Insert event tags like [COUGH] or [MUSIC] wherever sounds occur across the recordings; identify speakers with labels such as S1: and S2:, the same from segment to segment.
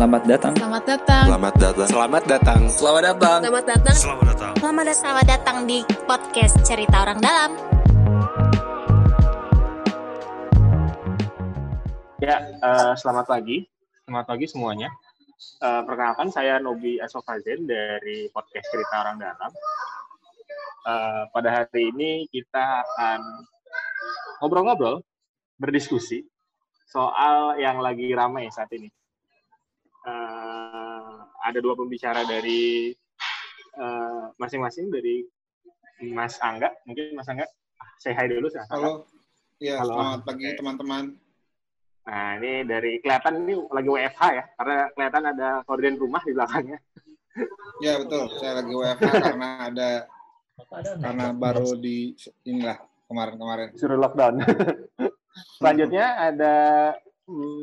S1: Selamat datang.
S2: Selamat datang.
S3: Selamat datang. Selamat datang.
S4: Selamat datang.
S2: Selamat datang.
S4: Selamat datang.
S5: Selamat datang. Selamat datang di podcast Cerita Orang Dalam.
S6: Ya, uh, selamat pagi. Selamat pagi semuanya. Uh, perkenalkan, saya Nobi Asofazen dari podcast Cerita Orang Dalam. Uh, pada hari ini kita akan ngobrol-ngobrol, berdiskusi soal yang lagi ramai saat ini uh, ada dua pembicara dari eh, masing-masing uh, dari Mas Angga, mungkin Mas Angga, say hi dulu.
S7: Saya Halo, ya Halo. selamat pagi teman-teman.
S6: Nah ini dari kelihatan ini lagi WFH ya, karena kelihatan ada korden rumah di belakangnya.
S7: Ya betul, saya lagi WFH [LAUGHS] karena ada karena baru di inilah kemarin-kemarin.
S6: Suruh lockdown. [LAUGHS] Selanjutnya ada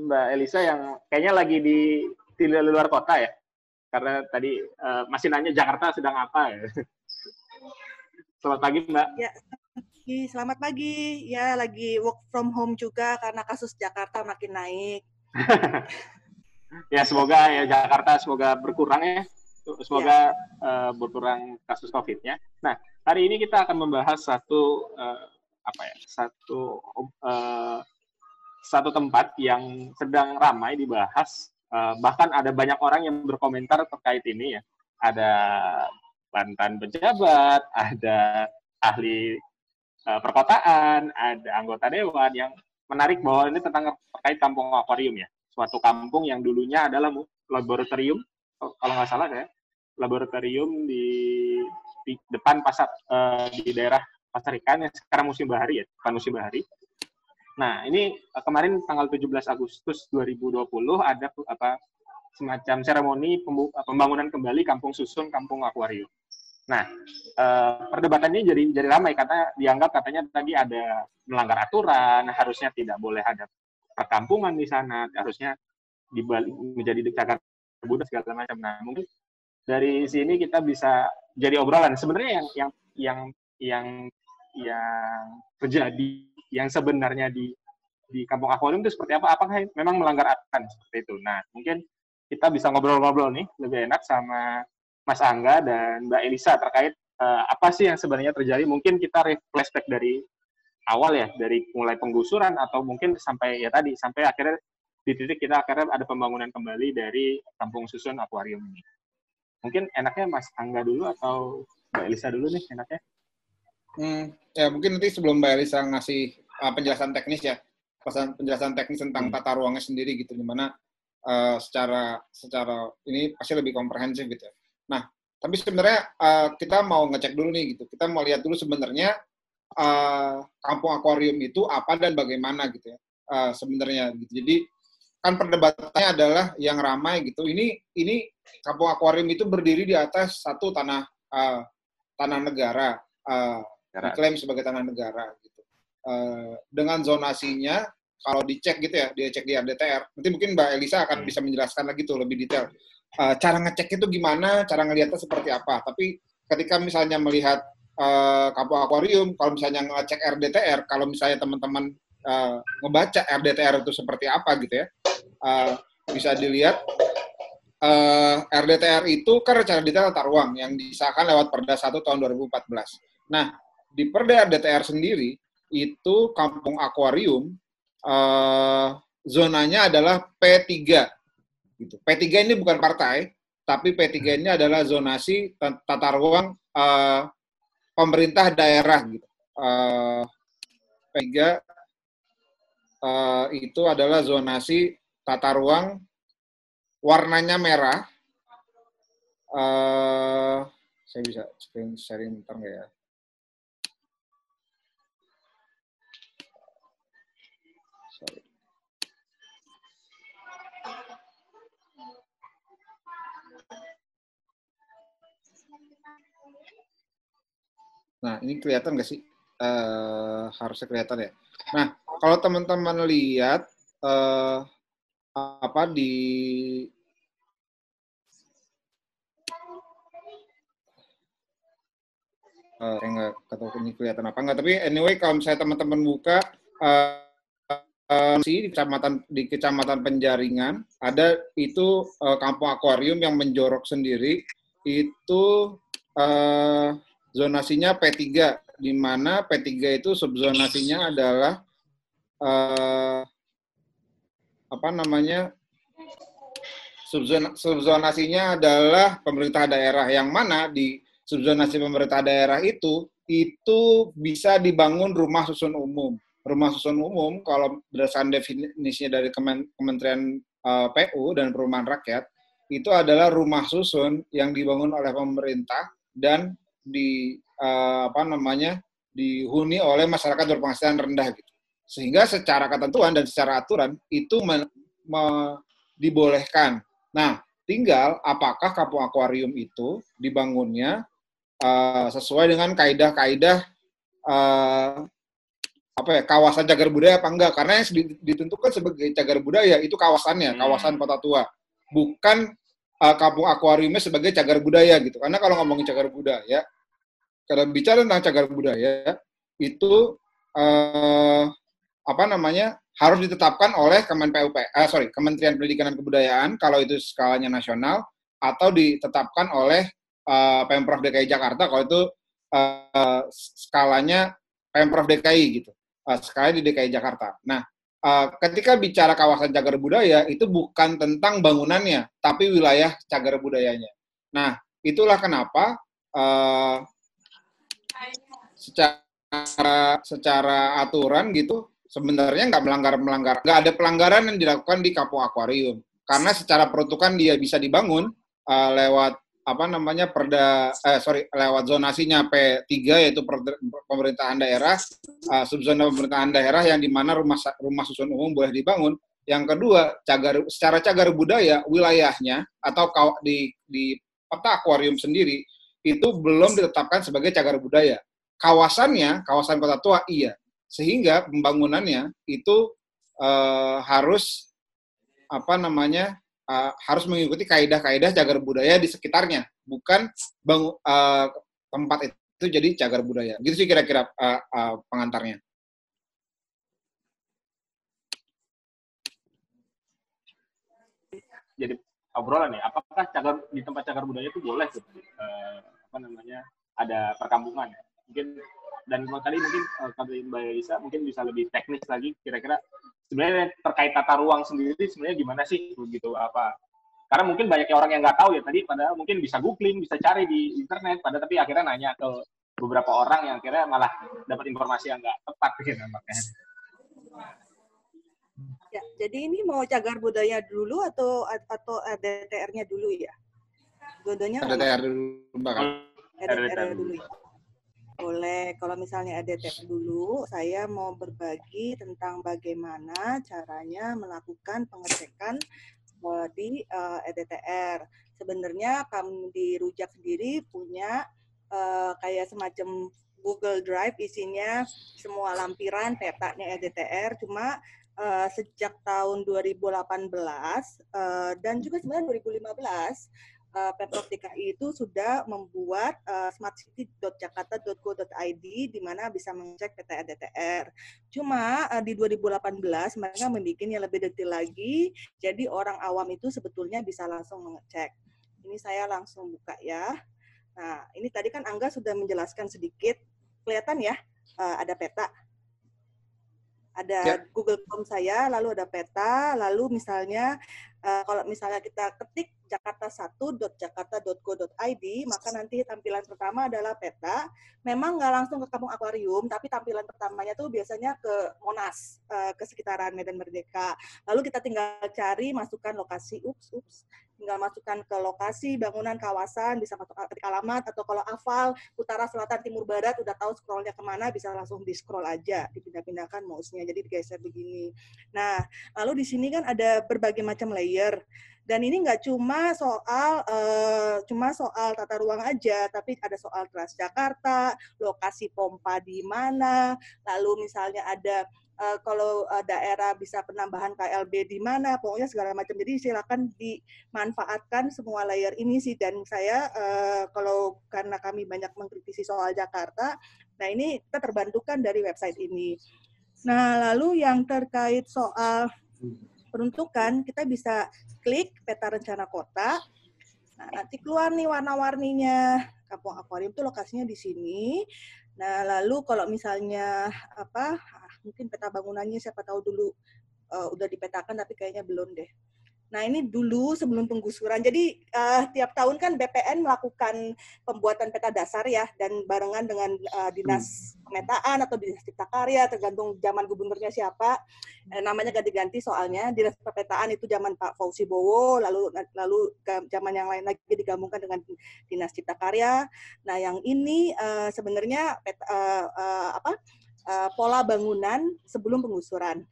S6: Mbak Elisa yang kayaknya lagi di di luar kota ya? Karena tadi uh, masih nanya Jakarta sedang apa ya? [LAUGHS] Selamat pagi Mbak.
S8: Ya, selamat pagi. Ya, lagi work from home juga karena kasus Jakarta makin naik. [LAUGHS]
S6: ya, semoga ya Jakarta semoga berkurang ya. Semoga ya. Uh, berkurang kasus COVID-nya. Nah, hari ini kita akan membahas satu uh, apa ya? Satu uh, satu tempat yang sedang ramai dibahas uh, bahkan ada banyak orang yang berkomentar terkait ini ya. Ada mantan pejabat, ada ahli uh, perkotaan, ada anggota dewan yang menarik bahwa ini tentang terkait kampung akuarium ya. Suatu kampung yang dulunya adalah laboratorium, kalau nggak salah ya, laboratorium di, di depan pasar uh, di daerah Pasar Ikan yang sekarang musim bahari ya, bukan musim bahari. Nah, ini uh, kemarin tanggal 17 Agustus 2020 ada apa semacam seremoni pembangunan kembali Kampung Susun Kampung Akuarium. Nah, eh, perdebatan ini jadi jadi ramai karena dianggap katanya tadi ada melanggar aturan, harusnya tidak boleh ada perkampungan di sana, harusnya dibalik menjadi Jakarta Buddha segala macam. Nah, mungkin dari sini kita bisa jadi obrolan. Sebenarnya yang yang yang yang yang terjadi yang sebenarnya di di kampung akuarium itu seperti apa? Apakah memang melanggar aturan seperti itu? Nah, mungkin kita bisa ngobrol-ngobrol nih lebih enak sama Mas Angga dan Mbak Elisa terkait uh, apa sih yang sebenarnya terjadi? Mungkin kita flashback dari awal ya, dari mulai penggusuran atau mungkin sampai ya tadi sampai akhirnya di titik kita akhirnya ada pembangunan kembali dari kampung susun akuarium ini. Mungkin enaknya Mas Angga dulu atau Mbak Elisa dulu nih enaknya?
S7: Hmm, ya mungkin nanti sebelum Mbak Elisa ngasih uh, penjelasan teknis ya, penjelasan teknis tentang hmm. tata ruangnya sendiri gitu, di mana uh, secara secara ini pasti lebih komprehensif gitu. Ya. Nah, tapi sebenarnya uh, kita mau ngecek dulu nih gitu, kita mau lihat dulu sebenarnya uh, kampung akuarium itu apa dan bagaimana gitu ya uh, sebenarnya gitu. Jadi kan perdebatannya adalah yang ramai gitu. Ini ini kampung akuarium itu berdiri di atas satu tanah uh, tanah negara. Uh, diklaim sebagai tanah negara gitu. Uh, dengan zonasinya kalau dicek gitu ya, dia cek di RDTR. Nanti mungkin Mbak Elisa akan hmm. bisa menjelaskan lagi tuh lebih detail. Uh, cara ngecek itu gimana, cara ngelihatnya seperti apa. Tapi ketika misalnya melihat uh, kampung akuarium, kalau misalnya ngecek RDTR, kalau misalnya teman-teman uh, ngebaca RDTR itu seperti apa gitu ya, uh, bisa dilihat uh, RDTR itu kan rencana detail tata ruang yang disahkan lewat Perda 1 tahun 2014. Nah, di Perda DTR sendiri itu kampung akuarium uh, zonanya adalah P3 gitu. P3 ini bukan partai, tapi P3 ini adalah zonasi tata ruang uh, pemerintah daerah gitu. Uh, P3 uh, itu adalah zonasi tata ruang warnanya merah. Uh, saya bisa screen sharing bentar nggak ya? Nah, ini kelihatan nggak sih? Uh, harusnya kelihatan ya. Nah, kalau teman-teman lihat uh, apa di uh, nggak tahu ini kelihatan apa nggak tapi anyway kalau misalnya teman-teman buka uh, uh, di kecamatan di kecamatan Penjaringan ada itu uh, kampung akuarium yang menjorok sendiri itu uh, zonasinya P3 di mana P3 itu subzonasinya adalah uh, apa namanya subzon, subzonasinya adalah pemerintah daerah yang mana di subzonasi pemerintah daerah itu itu bisa dibangun rumah susun umum. Rumah susun umum kalau berdasarkan definisinya dari Kementerian uh, eh, PU dan Perumahan Rakyat itu adalah rumah susun yang dibangun oleh pemerintah dan di uh, apa namanya dihuni oleh masyarakat berpenghasilan rendah gitu. Sehingga secara ketentuan dan secara aturan itu me, me, dibolehkan. Nah, tinggal apakah kampung akuarium itu dibangunnya uh, sesuai dengan kaidah-kaidah uh, apa ya kawasan cagar budaya apa enggak karena yang ditentukan sebagai cagar budaya itu kawasannya hmm. kawasan kota tua bukan uh, kampung akuariumnya sebagai cagar budaya gitu karena kalau ngomongin cagar budaya kalau bicara tentang cagar budaya itu uh, apa namanya harus ditetapkan oleh Kemen PUP, uh, sorry Kementerian Pendidikan dan Kebudayaan kalau itu skalanya nasional atau ditetapkan oleh uh, Pemprov DKI Jakarta kalau itu uh, skalanya Pemprov DKI gitu, uh, skalanya di DKI Jakarta. Nah, uh, ketika bicara kawasan cagar budaya itu bukan tentang bangunannya, tapi wilayah cagar budayanya. Nah, itulah kenapa uh, secara secara aturan gitu sebenarnya nggak melanggar melanggar nggak ada pelanggaran yang dilakukan di kampung akuarium karena secara peruntukan dia bisa dibangun uh, lewat apa namanya perda eh sorry lewat zonasinya P3 yaitu pemerintahan daerah uh, subzona pemerintahan daerah yang di mana rumah rumah susun umum boleh dibangun. Yang kedua, cagar secara cagar budaya wilayahnya atau di di peta akuarium sendiri itu belum ditetapkan sebagai cagar budaya. Kawasannya, kawasan kota tua iya. Sehingga pembangunannya itu uh, harus apa namanya uh, harus mengikuti kaidah-kaidah cagar budaya di sekitarnya, bukan bang, uh, tempat itu jadi cagar budaya. Gitu sih kira-kira uh, uh, pengantarnya.
S6: Jadi obrolan ya, apakah cagar di tempat cagar budaya itu boleh uh, apa namanya ada perkampungan ya? Mungkin dan tadi mungkin uh, kata Mbak Elisa mungkin bisa lebih teknis lagi kira-kira sebenarnya terkait tata ruang sendiri sebenarnya gimana sih begitu apa? Karena mungkin banyak orang yang nggak tahu ya tadi padahal mungkin bisa googling bisa cari di internet pada tapi akhirnya nanya ke beberapa orang yang akhirnya malah dapat informasi yang nggak tepat. Gitu makanya
S8: ya jadi ini mau cagar budaya dulu atau atau DTR-nya dulu ya? Dua-duanya
S7: DTR dulu mbak.
S8: DTR dulu ya boleh, kalau misalnya ada tes dulu, saya mau berbagi tentang bagaimana caranya melakukan pengecekan di uh, eh, EDTR. Sebenarnya kami di Rujak sendiri punya uh, kayak semacam Google Drive isinya semua lampiran petanya EDTR, cuma uh, sejak tahun 2018 uh, dan juga sebenarnya 2015 uh, Pemprov DKI itu sudah membuat uh, smartcity.jakarta.go.id di mana bisa mengecek PTA DTR. Cuma uh, di 2018 mereka membuatnya lebih detail lagi, jadi orang awam itu sebetulnya bisa langsung mengecek. Ini saya langsung buka ya. Nah, ini tadi kan Angga sudah menjelaskan sedikit, kelihatan ya uh, ada peta ada ya. Google Chrome saya, lalu ada peta, lalu misalnya uh, kalau misalnya kita ketik jakarta1.jakarta.go.id, maka nanti tampilan pertama adalah peta. Memang nggak langsung ke kampung akuarium, tapi tampilan pertamanya tuh biasanya ke Monas, uh, ke sekitaran Medan Merdeka. Lalu kita tinggal cari, masukkan lokasi, ups, ups, tinggal masukkan ke lokasi bangunan kawasan bisa masuk ke alamat atau kalau hafal utara selatan timur barat udah tahu scrollnya ke mana bisa langsung di scroll aja dipindah-pindahkan mouse-nya jadi digeser begini nah lalu di sini kan ada berbagai macam layer dan ini nggak cuma soal uh, cuma soal tata ruang aja, tapi ada soal Transjakarta, lokasi pompa di mana, lalu misalnya ada uh, kalau uh, daerah bisa penambahan KLB di mana, pokoknya segala macam. Jadi silakan dimanfaatkan semua layer ini sih. Dan saya uh, kalau karena kami banyak mengkritisi soal Jakarta, nah ini kita terbantukan dari website ini. Nah, lalu yang terkait soal peruntukan, kita bisa klik peta rencana kota. Nah, nanti keluar nih warna-warninya. Kampung Akuarium itu lokasinya di sini. Nah, lalu kalau misalnya apa, mungkin peta bangunannya siapa tahu dulu uh, udah dipetakan tapi kayaknya belum deh. Nah, ini dulu sebelum penggusuran. Jadi uh, tiap tahun kan BPN melakukan pembuatan peta dasar ya dan barengan dengan uh, dinas pemetaan atau dinas cipta karya tergantung zaman gubernurnya siapa. Eh, namanya ganti-ganti soalnya. Dinas pemetaan itu zaman Pak Fauzi Bowo, lalu lalu zaman yang lain lagi digabungkan dengan dinas cipta karya. Nah, yang ini uh, sebenarnya peta, uh, uh, apa? Uh, pola bangunan sebelum penggusuran.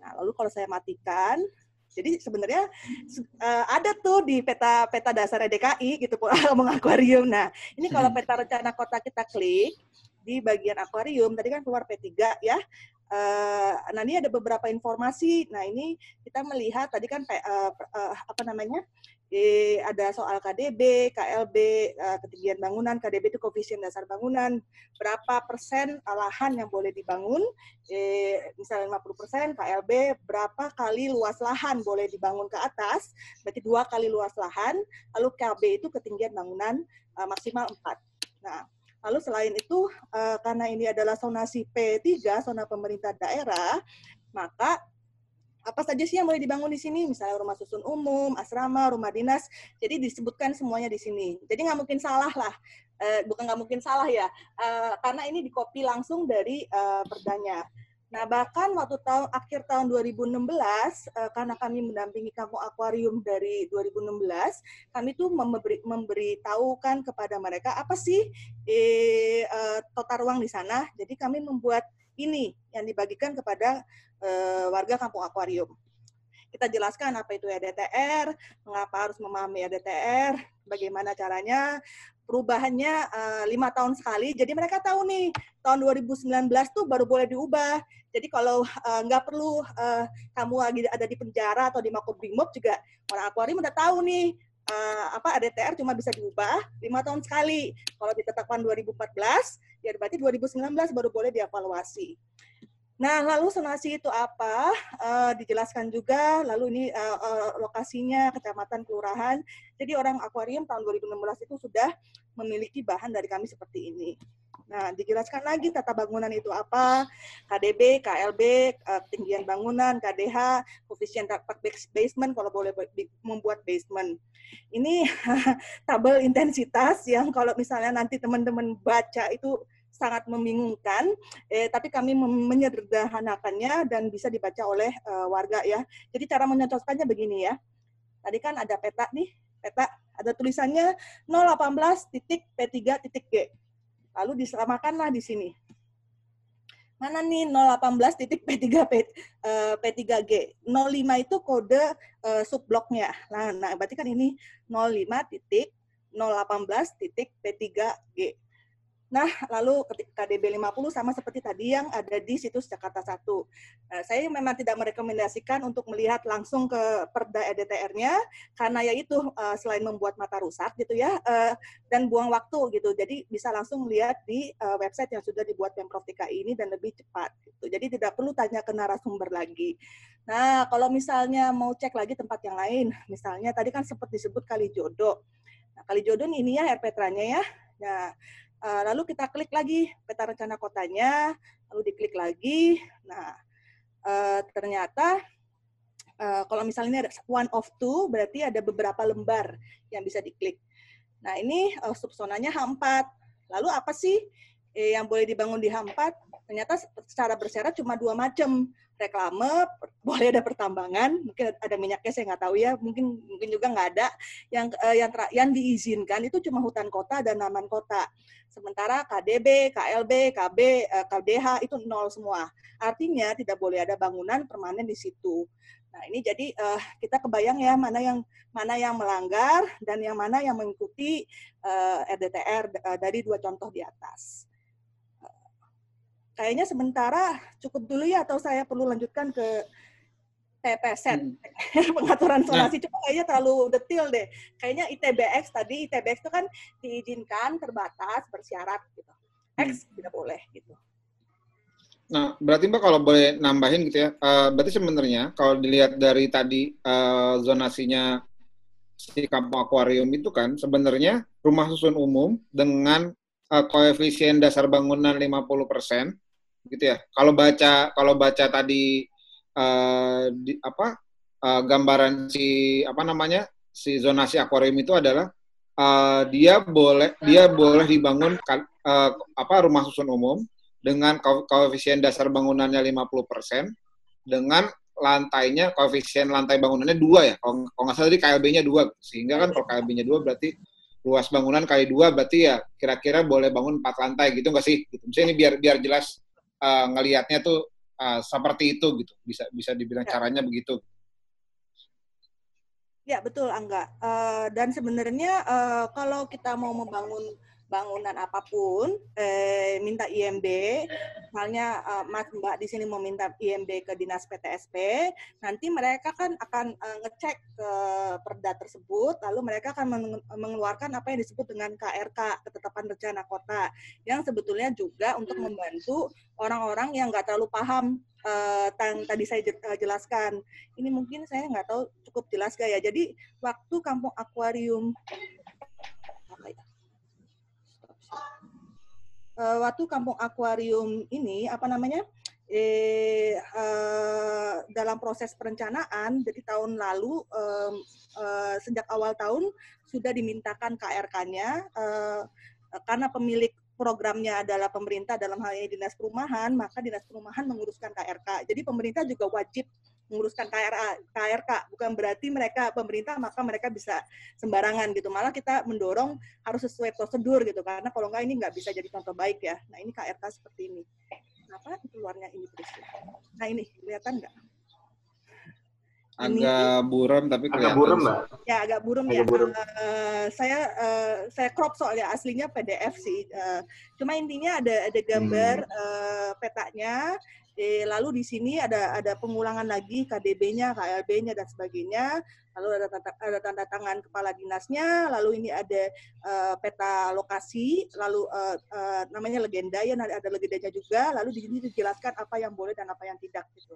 S8: Nah, lalu kalau saya matikan jadi sebenarnya uh, ada tuh di peta peta dasar DKI gitu [LAUGHS] ngomong akuarium. Nah, ini kalau peta [LAUGHS] rencana kota kita klik di bagian akuarium tadi kan keluar P3 ya. Uh, nah ini ada beberapa informasi. Nah ini kita melihat tadi kan uh, uh, apa namanya E, ada soal KDB, KLB, uh, ketinggian bangunan, KDB itu koefisien dasar bangunan, berapa persen lahan yang boleh dibangun, e, misalnya 50 persen, KLB berapa kali luas lahan boleh dibangun ke atas, berarti dua kali luas lahan, lalu KB itu ketinggian bangunan uh, maksimal 4. Nah, Lalu selain itu, karena ini adalah zonasi P3, zona pemerintah daerah, maka apa saja sih yang boleh dibangun di sini, misalnya rumah susun umum, asrama, rumah dinas, jadi disebutkan semuanya di sini. Jadi nggak mungkin salah lah, uh, bukan nggak mungkin salah ya, uh, karena ini dikopi langsung dari uh, perdanya. Nah, bahkan waktu tahun akhir tahun 2016, uh, karena kami mendampingi kampung akuarium dari 2016, kami tuh memberi, memberitahukan kepada mereka apa sih eh, uh, tata ruang di sana. Jadi kami membuat ini yang dibagikan kepada uh, warga kampung akuarium. Kita jelaskan apa itu EDTR, mengapa harus memahami EDTR, bagaimana caranya, perubahannya uh, lima tahun sekali. Jadi mereka tahu nih tahun 2019 tuh baru boleh diubah. Jadi kalau uh, nggak perlu uh, kamu lagi ada di penjara atau di makobrimob juga orang akuarium udah tahu nih uh, apa ADTR cuma bisa diubah lima tahun sekali. Kalau ditetapkan 2014, ya berarti 2019 baru boleh dievaluasi. Nah, lalu sonasi itu apa? Uh, dijelaskan juga, lalu ini uh, uh, lokasinya, kecamatan, kelurahan. Jadi orang akuarium tahun 2016 itu sudah memiliki bahan dari kami seperti ini. Nah, dijelaskan lagi tata bangunan itu apa, KDB, KLB, uh, ketinggian bangunan, KDH, koefisien basement kalau boleh membuat basement. Ini [LAUGHS] tabel intensitas yang kalau misalnya nanti teman-teman baca itu sangat membingungkan, eh, tapi kami menyederhanakannya dan bisa dibaca oleh uh, warga ya. Jadi cara menyocokkannya begini ya. Tadi kan ada peta nih, peta ada tulisannya 018 titik P3 titik G. Lalu disamakanlah di sini. Mana nih 018 titik P3 P, uh, P3G. 05 itu kode uh, subbloknya. Nah, nah, berarti kan ini 05 titik 018 titik P3G. Nah, lalu ketika DB 50 sama seperti tadi yang ada di situs Jakarta 1. Nah, saya memang tidak merekomendasikan untuk melihat langsung ke perda EDTR-nya, karena ya itu uh, selain membuat mata rusak gitu ya, uh, dan buang waktu gitu. Jadi bisa langsung melihat di website yang sudah dibuat Pemprov DKI ini dan lebih cepat. Gitu. Jadi tidak perlu tanya ke narasumber lagi. Nah, kalau misalnya mau cek lagi tempat yang lain, misalnya tadi kan sempat disebut Kali Jodoh. Nah, Kali Jodoh ini ya RPTRA-nya ya. Nah, Uh, lalu kita klik lagi peta rencana kotanya, lalu diklik lagi. Nah, uh, ternyata uh, kalau misalnya ada one of two, berarti ada beberapa lembar yang bisa diklik. Nah, ini uh, subsonanya H4. Lalu apa sih eh, yang boleh dibangun di H4? Ternyata secara bersyarat cuma dua macam. Reklame, boleh ada pertambangan, mungkin ada minyaknya saya nggak tahu ya, mungkin mungkin juga nggak ada. Yang uh, yang yang diizinkan itu cuma hutan kota dan taman kota. Sementara KDB, KLB, KB, KDH itu nol semua. Artinya tidak boleh ada bangunan permanen di situ. Nah, ini jadi uh, kita kebayang ya mana yang mana yang melanggar dan yang mana yang mengikuti uh, RDTR uh, dari dua contoh di atas. Kayaknya sementara cukup dulu ya atau saya perlu lanjutkan ke TPSet hmm. [LAUGHS] pengaturan zonasi nah. cuma kayaknya terlalu detail deh. Kayaknya ITBX tadi ITBX itu kan diizinkan terbatas bersyarat gitu. X hmm. tidak boleh gitu.
S7: Nah, berarti Mbak kalau boleh nambahin gitu ya, uh, berarti sebenarnya kalau dilihat dari tadi uh, zonasinya si kampung akuarium itu kan sebenarnya rumah susun umum dengan uh, koefisien dasar bangunan 50% gitu ya. Kalau baca kalau baca tadi uh, di, apa uh, gambaran si apa namanya si zonasi akuarium itu adalah uh, dia boleh dia boleh dibangun uh, apa rumah susun umum dengan koefisien dasar bangunannya 50% dengan lantainya koefisien lantai bangunannya dua ya. Kalau, nggak salah tadi KLB-nya dua. Sehingga kan kalau KLB-nya dua berarti luas bangunan kali dua berarti ya kira-kira boleh bangun empat lantai gitu nggak sih? Gitu. Misalnya ini biar biar jelas uh, ngelihatnya tuh uh, seperti itu gitu. Bisa bisa dibilang ya. caranya begitu.
S8: Ya betul angga. Uh, dan sebenarnya uh, kalau kita mau membangun bangunan apa pun eh, minta IMB, misalnya uh, Mas Mbak di sini mau minta IMB ke dinas PTSP, nanti mereka kan akan uh, ngecek ke perda tersebut, lalu mereka akan mengeluarkan apa yang disebut dengan KRK ketetapan rencana kota, yang sebetulnya juga untuk membantu orang-orang yang nggak terlalu paham uh, yang tadi saya jelaskan. Ini mungkin saya nggak tahu cukup jelas gak ya. Jadi waktu kampung akuarium uh, waktu kampung akuarium ini apa namanya eh, uh, dalam proses perencanaan jadi tahun lalu um, uh, sejak awal tahun sudah dimintakan KRK-nya uh, karena pemilik programnya adalah pemerintah dalam hal ini dinas perumahan maka dinas perumahan menguruskan KRK jadi pemerintah juga wajib menguruskan KRA, KRK bukan berarti mereka pemerintah maka mereka bisa sembarangan gitu. Malah kita mendorong harus sesuai prosedur gitu. Karena kalau enggak ini nggak bisa jadi contoh baik ya. Nah ini KRK seperti ini. Kenapa keluarnya ini terus nah ini kelihatan nggak?
S7: Agak buram tapi
S6: kelihatan agak buram mbak.
S8: ya agak buram agak ya. buram. Uh, saya uh, saya crop soalnya aslinya PDF sih. Uh, cuma intinya ada ada gambar hmm. uh, petanya E, lalu di sini ada ada pengulangan lagi KDB-nya, KLB-nya dan sebagainya. Lalu ada tanda, ada tanda tangan kepala dinasnya. Lalu ini ada uh, peta lokasi. Lalu uh, uh, namanya legenda ya, ada legendanya juga. Lalu di sini dijelaskan apa yang boleh dan apa yang tidak gitu.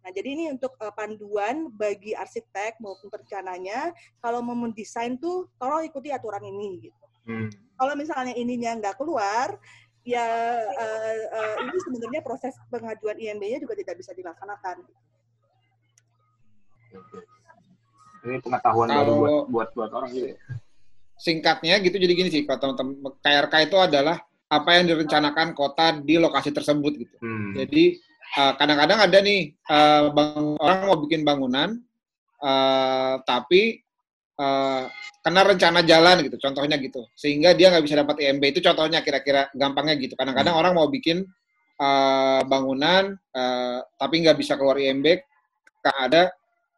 S8: Nah, jadi ini untuk uh, panduan bagi arsitek maupun perencananya. Kalau mau mendesain tuh, tolong ikuti aturan ini gitu. Hmm. Kalau misalnya ininya nggak keluar, ya uh, uh, ini sebenarnya proses pengajuan IMB-nya juga tidak bisa dilaksanakan.
S6: Ini pengetahuan baru buat, buat buat orang gitu.
S7: Singkatnya gitu jadi gini sih, kalau teman-teman KRK itu adalah apa yang direncanakan kota di lokasi tersebut gitu. Hmm. Jadi kadang-kadang uh, ada nih uh, bang, orang mau bikin bangunan, uh, tapi uh, kena rencana jalan gitu, contohnya gitu, sehingga dia nggak bisa dapat IMB itu contohnya kira-kira gampangnya gitu. Kadang-kadang hmm. orang mau bikin uh, bangunan uh, tapi nggak bisa keluar IMB karena ada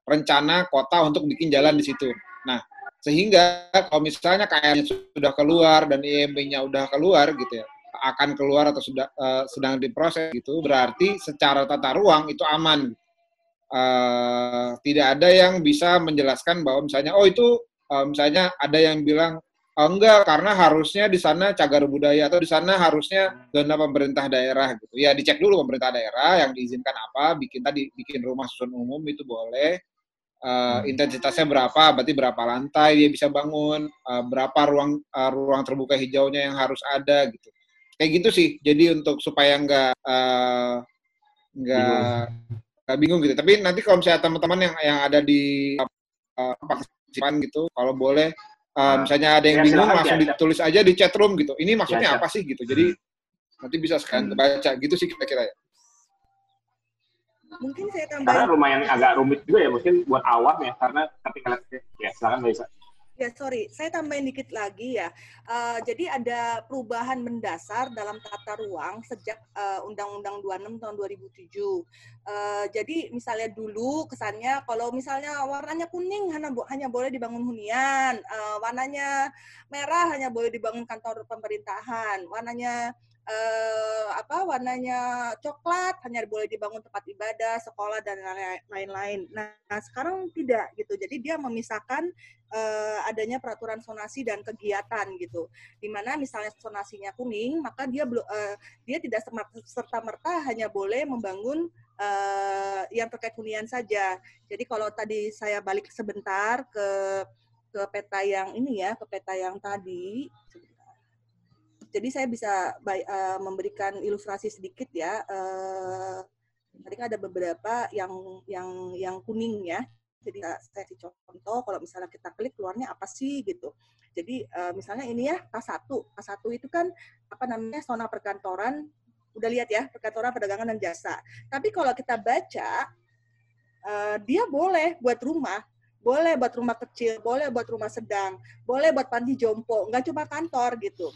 S7: rencana kota untuk bikin jalan di situ. Nah, sehingga kalau misalnya KM sudah keluar dan IMB-nya udah keluar gitu ya, akan keluar atau sudah uh, sedang diproses gitu, berarti secara tata ruang itu aman uh, tidak ada yang bisa menjelaskan bahwa misalnya oh itu uh, misalnya ada yang bilang oh, enggak karena harusnya di sana cagar budaya atau di sana harusnya zona pemerintah daerah gitu. Ya dicek dulu pemerintah daerah yang diizinkan apa, bikin tadi bikin rumah susun umum itu boleh. Uh, intensitasnya berapa, berarti berapa lantai dia bisa bangun, uh, berapa ruang uh, ruang terbuka hijaunya yang harus ada gitu. Kayak gitu sih. Jadi untuk supaya enggak uh, enggak bingung gitu. Tapi nanti kalau misalnya teman-teman yang yang ada di uh, partisipan gitu, kalau boleh uh, misalnya ada yang ya, bingung langsung aja. ditulis aja di chat room gitu. Ini maksudnya ya, apa sih gitu. Jadi nanti bisa sekalian hmm. baca gitu sih kira-kira ya.
S8: Mungkin saya tambah.
S6: Karena lumayan agak rumit juga ya mungkin buat awam ya karena ketika ya silakan bisa.
S8: Ya, sorry, saya tambahin dikit lagi ya. Uh, jadi ada perubahan mendasar dalam tata ruang sejak uh, Undang-Undang 26 tahun 2007. Uh, jadi misalnya dulu kesannya kalau misalnya warnanya kuning hanya, hanya boleh dibangun hunian, uh, warnanya merah hanya boleh dibangun kantor pemerintahan, warnanya eh, apa warnanya coklat hanya boleh dibangun tempat ibadah, sekolah dan lain-lain. Nah, sekarang tidak gitu. Jadi dia memisahkan eh, adanya peraturan sonasi dan kegiatan gitu. Di mana misalnya sonasinya kuning, maka dia eh, dia tidak serta merta hanya boleh membangun eh, yang terkait hunian saja. Jadi kalau tadi saya balik sebentar ke ke peta yang ini ya, ke peta yang tadi. Jadi saya bisa uh, memberikan ilustrasi sedikit ya. Uh, tadi kan ada beberapa yang yang yang kuning ya. Jadi saya kasih contoh kalau misalnya kita klik keluarnya apa sih gitu. Jadi uh, misalnya ini ya K1. K1 itu kan apa namanya zona perkantoran udah lihat ya perkantoran perdagangan dan jasa. Tapi kalau kita baca uh, dia boleh buat rumah boleh buat rumah kecil, boleh buat rumah sedang, boleh buat panti jompo, nggak cuma kantor gitu.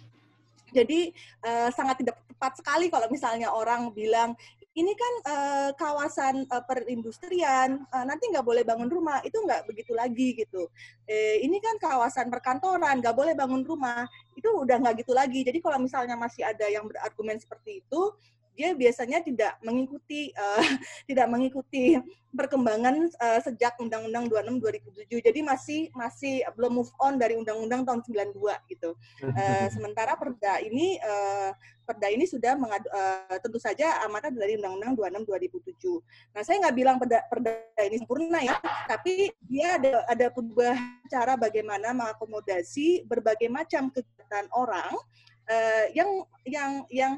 S8: Jadi uh, sangat tidak tepat sekali kalau misalnya orang bilang ini kan uh, kawasan uh, perindustrian, uh, nanti nggak boleh bangun rumah, itu nggak begitu lagi gitu. Eh, ini kan kawasan perkantoran, nggak boleh bangun rumah, itu udah nggak gitu lagi. Jadi kalau misalnya masih ada yang berargumen seperti itu, dia biasanya tidak mengikuti uh, [LAUGHS] tidak mengikuti perkembangan uh, sejak Undang-Undang 26 2007. Jadi masih masih belum move on dari Undang-Undang tahun 92 gitu. Uh, sementara Perda ini uh, Perda ini sudah mengadu, uh, tentu saja amanat dari Undang-Undang 26 2007. Nah, saya nggak bilang Perda, Perda ini sempurna ya, tapi dia ada ada sebuah cara bagaimana mengakomodasi berbagai macam kegiatan orang uh, yang yang yang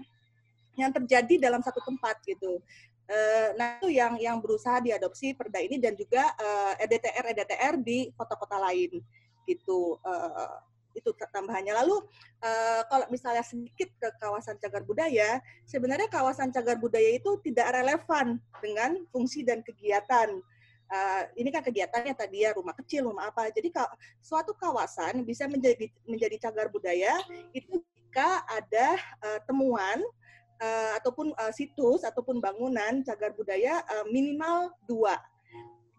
S8: yang terjadi dalam satu tempat gitu. Uh, nah itu yang yang berusaha diadopsi perda ini dan juga uh, eh, EDTR EDTR di kota-kota lain gitu. Uh, itu tambahannya. Lalu kalau misalnya sedikit ke kawasan cagar budaya sebenarnya kawasan cagar budaya itu tidak relevan dengan fungsi dan kegiatan. Ini kan kegiatannya tadi ya rumah kecil rumah apa. Jadi suatu kawasan bisa menjadi menjadi cagar budaya itu jika ada temuan uh, ataupun uh, situs ataupun bangunan cagar budaya uh, minimal dua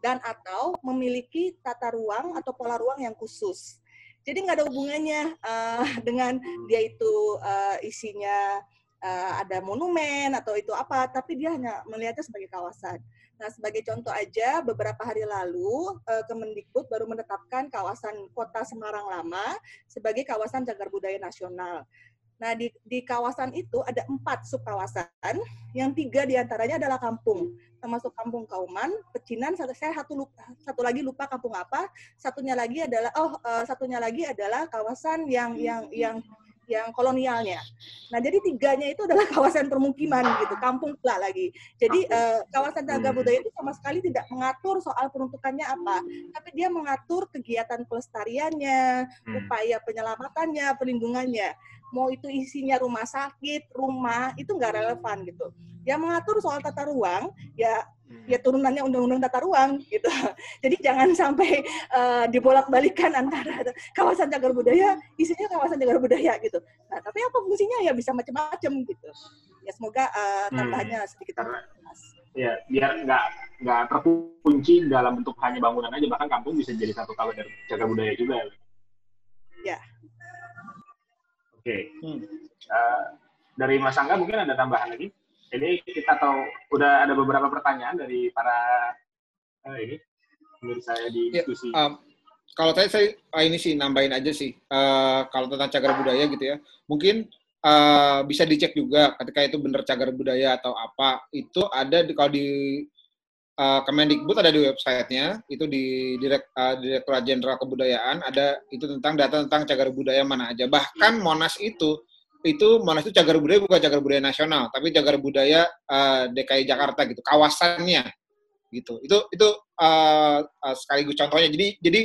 S8: dan atau memiliki tata ruang atau pola ruang yang khusus. Jadi nggak ada hubungannya uh, [LAUGHS] dengan dia itu uh, isinya uh, ada monumen atau itu apa, tapi dia hanya melihatnya sebagai kawasan. Nah, sebagai contoh aja, beberapa hari lalu uh, Kemendikbud baru menetapkan kawasan Kota Semarang Lama sebagai kawasan cagar budaya nasional. Nah, di, di kawasan itu ada empat subkawasan, yang tiga di antaranya adalah kampung, termasuk kampung Kauman, Pecinan, satu, saya satu, lupa, satu lagi lupa kampung apa, satunya lagi adalah, oh, uh, satunya lagi adalah kawasan yang yang yang yang kolonialnya. Nah, jadi tiganya itu adalah [LAUGHS] kawasan permukiman gitu, kampung pula lagi. Jadi uh, kawasan cagar hmm. budaya itu sama sekali tidak mengatur soal peruntukannya apa, tapi dia mengatur kegiatan pelestariannya, hmm. upaya penyelamatannya, perlindungannya. Mau itu isinya rumah sakit, rumah, itu nggak relevan gitu. Yang mengatur soal tata ruang, ya Hmm. ya turunannya undang-undang tata ruang gitu. [LAUGHS] Jadi jangan sampai uh, dibolak-balikan antara kawasan cagar budaya, isinya kawasan cagar budaya gitu. Nah, tapi apa fungsinya ya bisa macam-macam gitu. Ya semoga uh, tambahannya hmm. sedikit jelas.
S6: Ya, biar nggak nggak terkunci dalam bentuk hanya bangunan aja, bahkan kampung bisa jadi satu kawasan cagar budaya juga.
S8: Ya.
S6: Oke. Okay. Hmm. Uh, dari Mas Angga mungkin ada tambahan lagi? Ini kita tahu udah ada beberapa pertanyaan dari para uh, ini menurut saya di ya, diskusi. Ya, um,
S7: kalau saya saya uh, ini sih nambahin aja sih uh, kalau tentang cagar budaya gitu ya. Mungkin uh, bisa dicek juga ketika itu benar cagar budaya atau apa itu ada di kalau di uh, Kemendikbud ada di websitenya itu di Direk, uh, Direktorat Jenderal Kebudayaan ada itu tentang data tentang cagar budaya mana aja bahkan Monas itu itu Monas itu cagar budaya bukan cagar budaya nasional, tapi cagar budaya uh, eh, DKI Jakarta gitu, kawasannya gitu. Itu itu uh, uh, sekaligus contohnya. Jadi jadi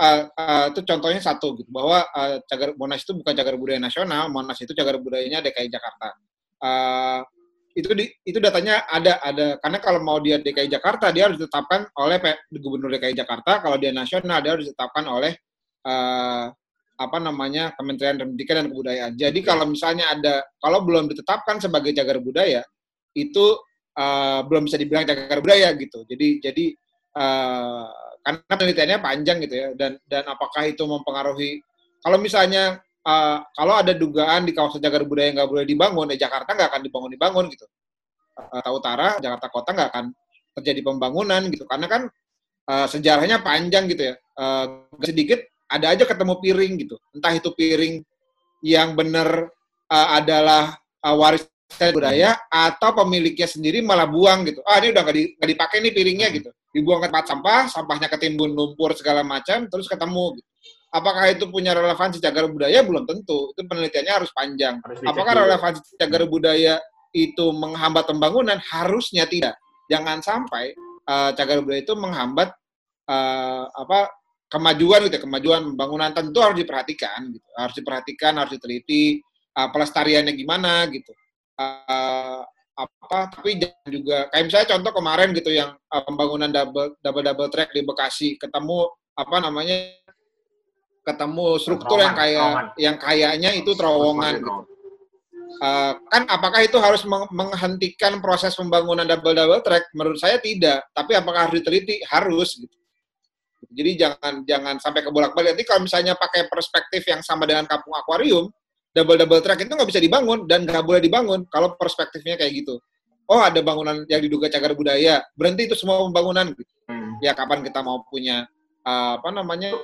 S7: uh, uh, itu contohnya satu gitu bahwa uh, cagar Monas itu bukan cagar budaya nasional, Monas itu cagar budayanya DKI Jakarta. Uh, itu di, itu datanya ada ada karena kalau mau dia DKI Jakarta dia harus ditetapkan oleh Gubernur DKI Jakarta, kalau dia nasional dia harus ditetapkan oleh uh, apa namanya Kementerian Pendidikan dan Kebudayaan. Jadi kalau misalnya ada kalau belum ditetapkan sebagai cagar budaya itu uh, belum bisa dibilang cagar budaya gitu. Jadi jadi uh, karena penelitiannya panjang gitu ya dan dan apakah itu mempengaruhi kalau misalnya uh, kalau ada dugaan di kawasan cagar budaya nggak boleh dibangun, di Jakarta nggak akan dibangun dibangun gitu. Uh, utara, Jakarta Kota nggak akan terjadi pembangunan gitu, karena kan uh, sejarahnya panjang gitu ya. Uh, sedikit ada aja ketemu piring gitu, entah itu piring yang benar uh, adalah uh, waris budaya atau pemiliknya sendiri malah buang gitu. Ah ini udah nggak di, dipakai nih piringnya gitu. Dibuang ke tempat sampah, sampahnya ketimbun lumpur segala macam, terus ketemu. Gitu. Apakah itu punya relevansi cagar budaya? Belum tentu. Itu penelitiannya harus panjang. Harus Apakah relevansi cagar budaya itu menghambat pembangunan? Harusnya tidak. Jangan sampai uh, cagar budaya itu menghambat uh, apa kemajuan gitu, ya. kemajuan pembangunan tentu harus diperhatikan gitu. Harus diperhatikan, harus diteliti uh, pelestariannya gimana gitu uh, apa tapi jangan juga kayak misalnya contoh kemarin gitu yang uh, pembangunan double double double track di Bekasi ketemu apa namanya ketemu struktur yang kayak yang kayaknya itu terowongan gitu. Uh, kan apakah itu harus menghentikan proses pembangunan double double track? Menurut saya tidak. Tapi apakah harus diteliti? Harus gitu. Jadi jangan jangan sampai kebolak balik. Nanti kalau misalnya pakai perspektif yang sama dengan kampung akuarium, double double track itu nggak bisa dibangun dan nggak boleh dibangun kalau perspektifnya kayak gitu. Oh ada bangunan yang diduga cagar budaya, berhenti itu semua pembangunan. Hmm. Ya kapan kita mau punya uh, apa namanya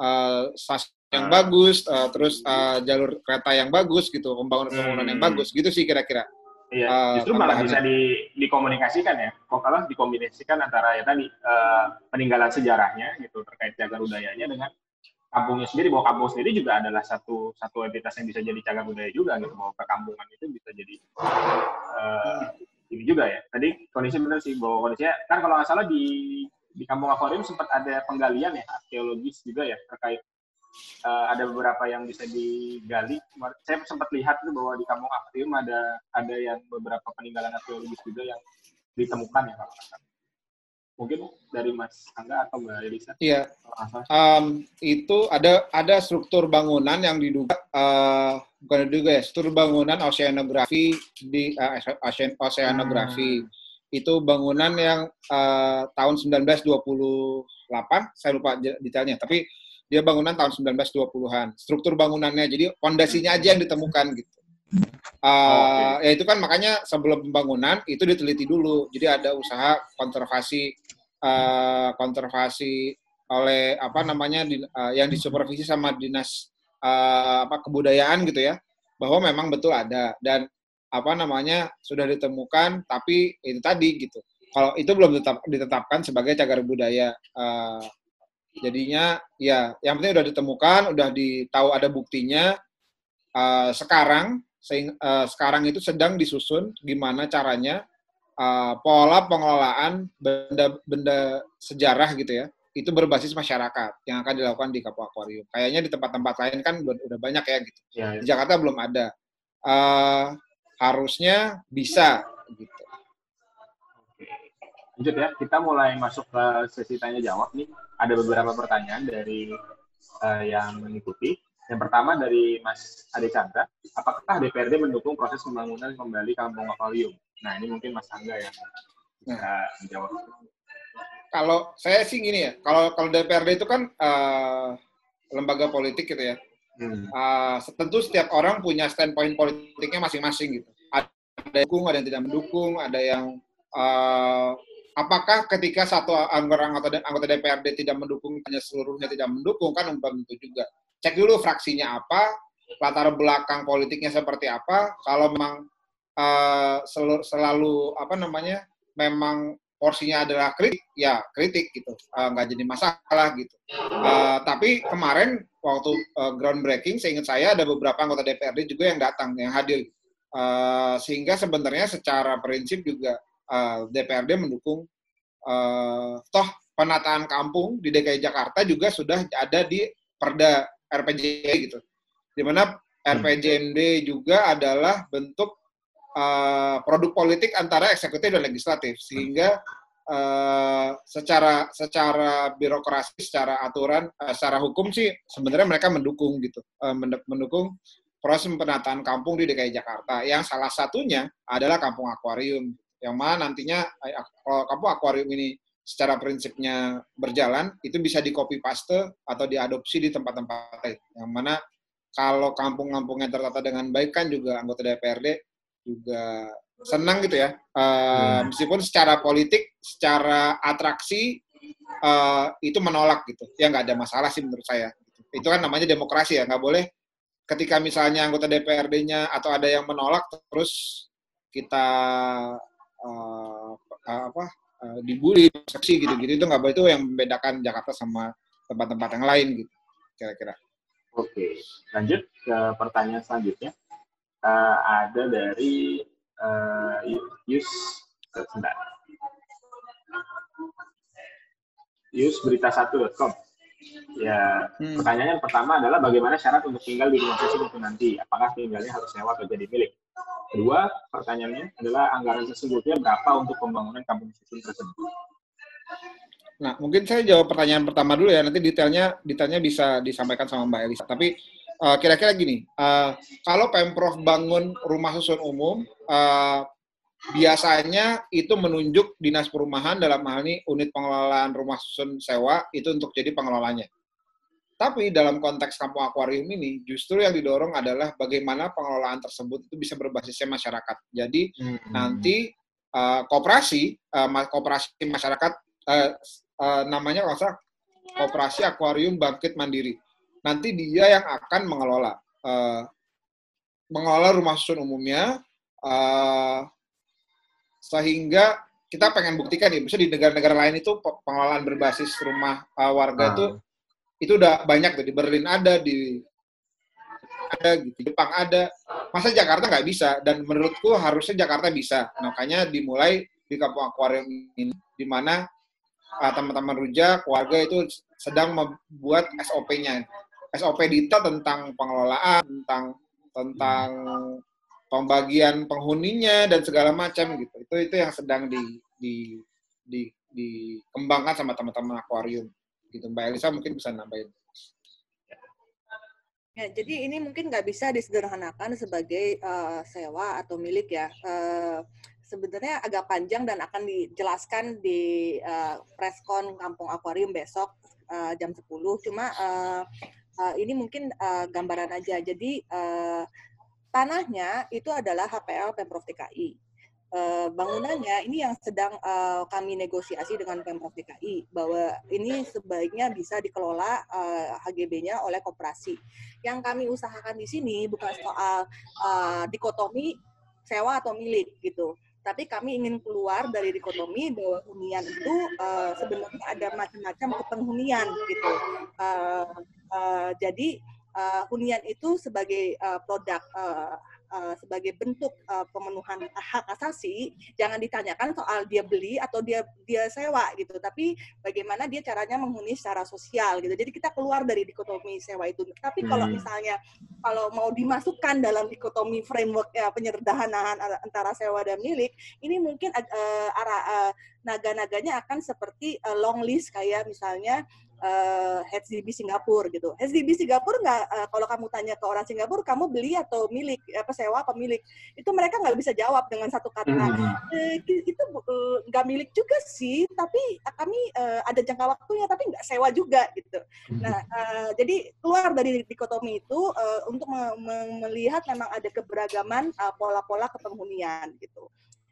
S7: uh, stasiun yang uh. bagus, uh, terus uh, jalur kereta yang bagus gitu, pembangunan pembangunan hmm. yang bagus gitu sih kira-kira.
S6: Iya, uh, justru malah bisa di, dikomunikasikan ya. Kok kalau dikombinasikan antara ya tadi uh, peninggalan sejarahnya gitu terkait cagar budayanya dengan kampungnya sendiri bahwa kampung sendiri juga adalah satu satu entitas yang bisa jadi cagar budaya juga gitu bahwa perkampungan itu bisa jadi uh, ini juga ya tadi kondisi benar sih bahwa kondisinya kan kalau nggak salah di di kampung akuarium sempat ada penggalian ya arkeologis juga ya terkait uh, ada beberapa yang bisa digali saya sempat lihat tuh bahwa di kampung akuarium ada ada yang beberapa peninggalan arkeologis juga yang ditemukan ya kalau mungkin dari Mas Angga atau Mbak Elisa?
S7: Iya. Um, itu ada ada struktur bangunan yang diduga uh, bukan diduga ya, struktur bangunan oceanografi di uh, oceanografi. Hmm. Itu bangunan yang uh, tahun 1928, saya lupa detailnya, tapi dia bangunan tahun 1920-an. Struktur bangunannya, jadi fondasinya aja yang ditemukan gitu. Uh, oh, okay. Ya itu kan makanya sebelum pembangunan itu diteliti dulu. Jadi ada usaha konservasi uh, konservasi oleh apa namanya di, uh, yang disupervisi sama dinas uh, apa kebudayaan gitu ya bahwa memang betul ada dan apa namanya sudah ditemukan tapi itu tadi gitu kalau itu belum tetap ditetapkan sebagai cagar budaya uh, jadinya ya yang penting udah ditemukan udah ditahu ada buktinya uh, sekarang sehingga, uh, sekarang itu sedang disusun gimana caranya uh, pola pengelolaan benda-benda sejarah gitu ya itu berbasis masyarakat yang akan dilakukan di Kapu Akuarium. Kayaknya di tempat-tempat lain kan udah banyak ya gitu. Ya, ya. Di Jakarta belum ada. Uh, harusnya bisa gitu.
S6: Lanjut ya, kita mulai masuk ke sesi tanya jawab nih. Ada beberapa pertanyaan dari uh, yang mengikuti. Yang pertama dari Mas Ade Chandra, apakah DPRD mendukung proses pembangunan kembali kampung akuarium? Nah, ini mungkin Mas Angga yang bisa nah. menjawab.
S7: Kalau saya sih gini ya, kalau kalau DPRD itu kan uh, lembaga politik gitu ya. Hmm. Uh, tentu setiap orang punya standpoint politiknya masing-masing gitu. Ada yang dukung, ada yang tidak mendukung, ada yang uh, apakah ketika satu anggota anggota DPRD tidak mendukung hanya seluruhnya tidak mendukung kan belum tentu juga cek dulu fraksinya apa, latar belakang politiknya seperti apa. Kalau memang uh, selalu, selalu apa namanya, memang porsinya adalah kritik, ya kritik gitu, uh, nggak jadi masalah gitu. Uh, tapi kemarin waktu uh, groundbreaking, seingat saya ada beberapa anggota DPRD juga yang datang, yang hadir. Uh, sehingga sebenarnya secara prinsip juga uh, DPRD mendukung uh, toh penataan kampung di DKI Jakarta juga sudah ada di Perda RPJ gitu. Di mana RPJMD juga adalah bentuk uh, produk politik antara eksekutif dan legislatif sehingga uh, secara secara birokrasi, secara aturan, uh, secara hukum sih sebenarnya mereka mendukung gitu, uh, mendukung proses penataan kampung di DKI Jakarta. Yang salah satunya adalah kampung akuarium, yang mana nantinya kalau kampung akuarium ini secara prinsipnya berjalan itu bisa di copy paste atau diadopsi di tempat-tempat lain. Yang mana kalau kampung-kampungnya tertata dengan baik kan juga anggota DPRD juga senang gitu ya. Uh, Meskipun secara politik, secara atraksi uh, itu menolak gitu. Ya nggak ada masalah sih menurut saya. Itu kan namanya demokrasi ya, nggak boleh ketika misalnya anggota DPRD-nya atau ada yang menolak terus kita uh, apa uh, dibully, seksi gitu-gitu itu nggak boleh itu yang membedakan Jakarta sama tempat-tempat yang lain gitu kira-kira.
S6: Oke, lanjut ke pertanyaan selanjutnya. Uh, ada dari uh, Yus, sebentar. Yus berita satu.com. Ya, hmm. pertanyaan pertama adalah bagaimana syarat untuk tinggal di rumah susun itu nanti? Apakah tinggalnya harus sewa atau jadi milik? Kedua, pertanyaannya adalah anggaran sesungguhnya berapa untuk pembangunan kampung susun tersebut?
S7: Nah, mungkin saya jawab pertanyaan pertama dulu ya. Nanti detailnya detailnya bisa disampaikan sama Mbak Elisa. Tapi kira kira-kira gini, uh, kalau pemprov bangun rumah susun umum, uh, biasanya itu menunjuk dinas perumahan dalam hal ini unit pengelolaan rumah susun sewa itu untuk jadi pengelolanya. Tapi dalam konteks kampung akuarium ini, justru yang didorong adalah bagaimana pengelolaan tersebut itu bisa berbasisnya masyarakat. Jadi hmm. nanti uh, kooperasi, uh, kooperasi masyarakat uh, uh, namanya kalau salah Koperasi Akuarium Bangkit Mandiri. Nanti dia yang akan mengelola uh, mengelola rumah susun umumnya uh, sehingga kita pengen buktikan ya, bisa di negara-negara lain itu pengelolaan berbasis rumah uh, warga itu itu udah banyak tuh di Berlin ada di ada di Jepang ada. Masa Jakarta nggak bisa? Dan menurutku harusnya Jakarta bisa. Makanya dimulai di kampung akuarium ini di mana uh, teman-teman rujak, keluarga itu sedang membuat SOP-nya. SOP detail tentang pengelolaan, tentang tentang pembagian penghuninya dan segala macam gitu. Itu itu yang sedang di di di dikembangkan sama teman-teman akuarium gitu. Mbak Elisa mungkin bisa nambahin.
S8: Ya, jadi ini mungkin nggak bisa disederhanakan sebagai uh, sewa atau milik ya. Uh, sebenarnya agak panjang dan akan dijelaskan di uh, preskon Kampung Akuarium besok uh, jam 10. Cuma uh, uh, ini mungkin uh, gambaran aja. Jadi uh, tanahnya itu adalah HPL Pemprov DKI. Uh, bangunannya ini yang sedang uh, kami negosiasi dengan Pemprov DKI bahwa ini sebaiknya bisa dikelola uh, HGB-nya oleh koperasi. Yang kami usahakan di sini bukan soal uh, dikotomi sewa atau milik gitu tapi kami ingin keluar dari dikotomi bahwa hunian itu uh, sebenarnya ada macam-macam kepenghunian gitu. Uh, uh, jadi uh, hunian itu sebagai uh, produk uh, uh, sebagai bentuk uh, pemenuhan hak asasi jangan ditanyakan soal dia beli atau dia dia sewa gitu. Tapi bagaimana dia caranya menghuni secara sosial gitu. Jadi kita keluar dari dikotomi sewa itu. Tapi kalau hmm. misalnya kalau mau dimasukkan dalam dikotomi framework ya, penyederhanaan antara sewa dan milik ini mungkin uh, arah uh, naga-naganya akan seperti uh, long list kayak misalnya uh, HDB Singapura gitu. HDB Singapura nggak uh, kalau kamu tanya ke orang Singapura kamu beli atau milik apa sewa apa milik itu mereka nggak bisa jawab dengan satu kata mm-hmm. e, itu nggak uh, milik juga sih tapi kami uh, ada jangka waktunya tapi nggak sewa juga gitu. Mm-hmm. Nah uh, jadi keluar dari dikotomi itu uh, untuk me- me- melihat memang ada keberagaman uh, pola-pola kepenghunian gitu.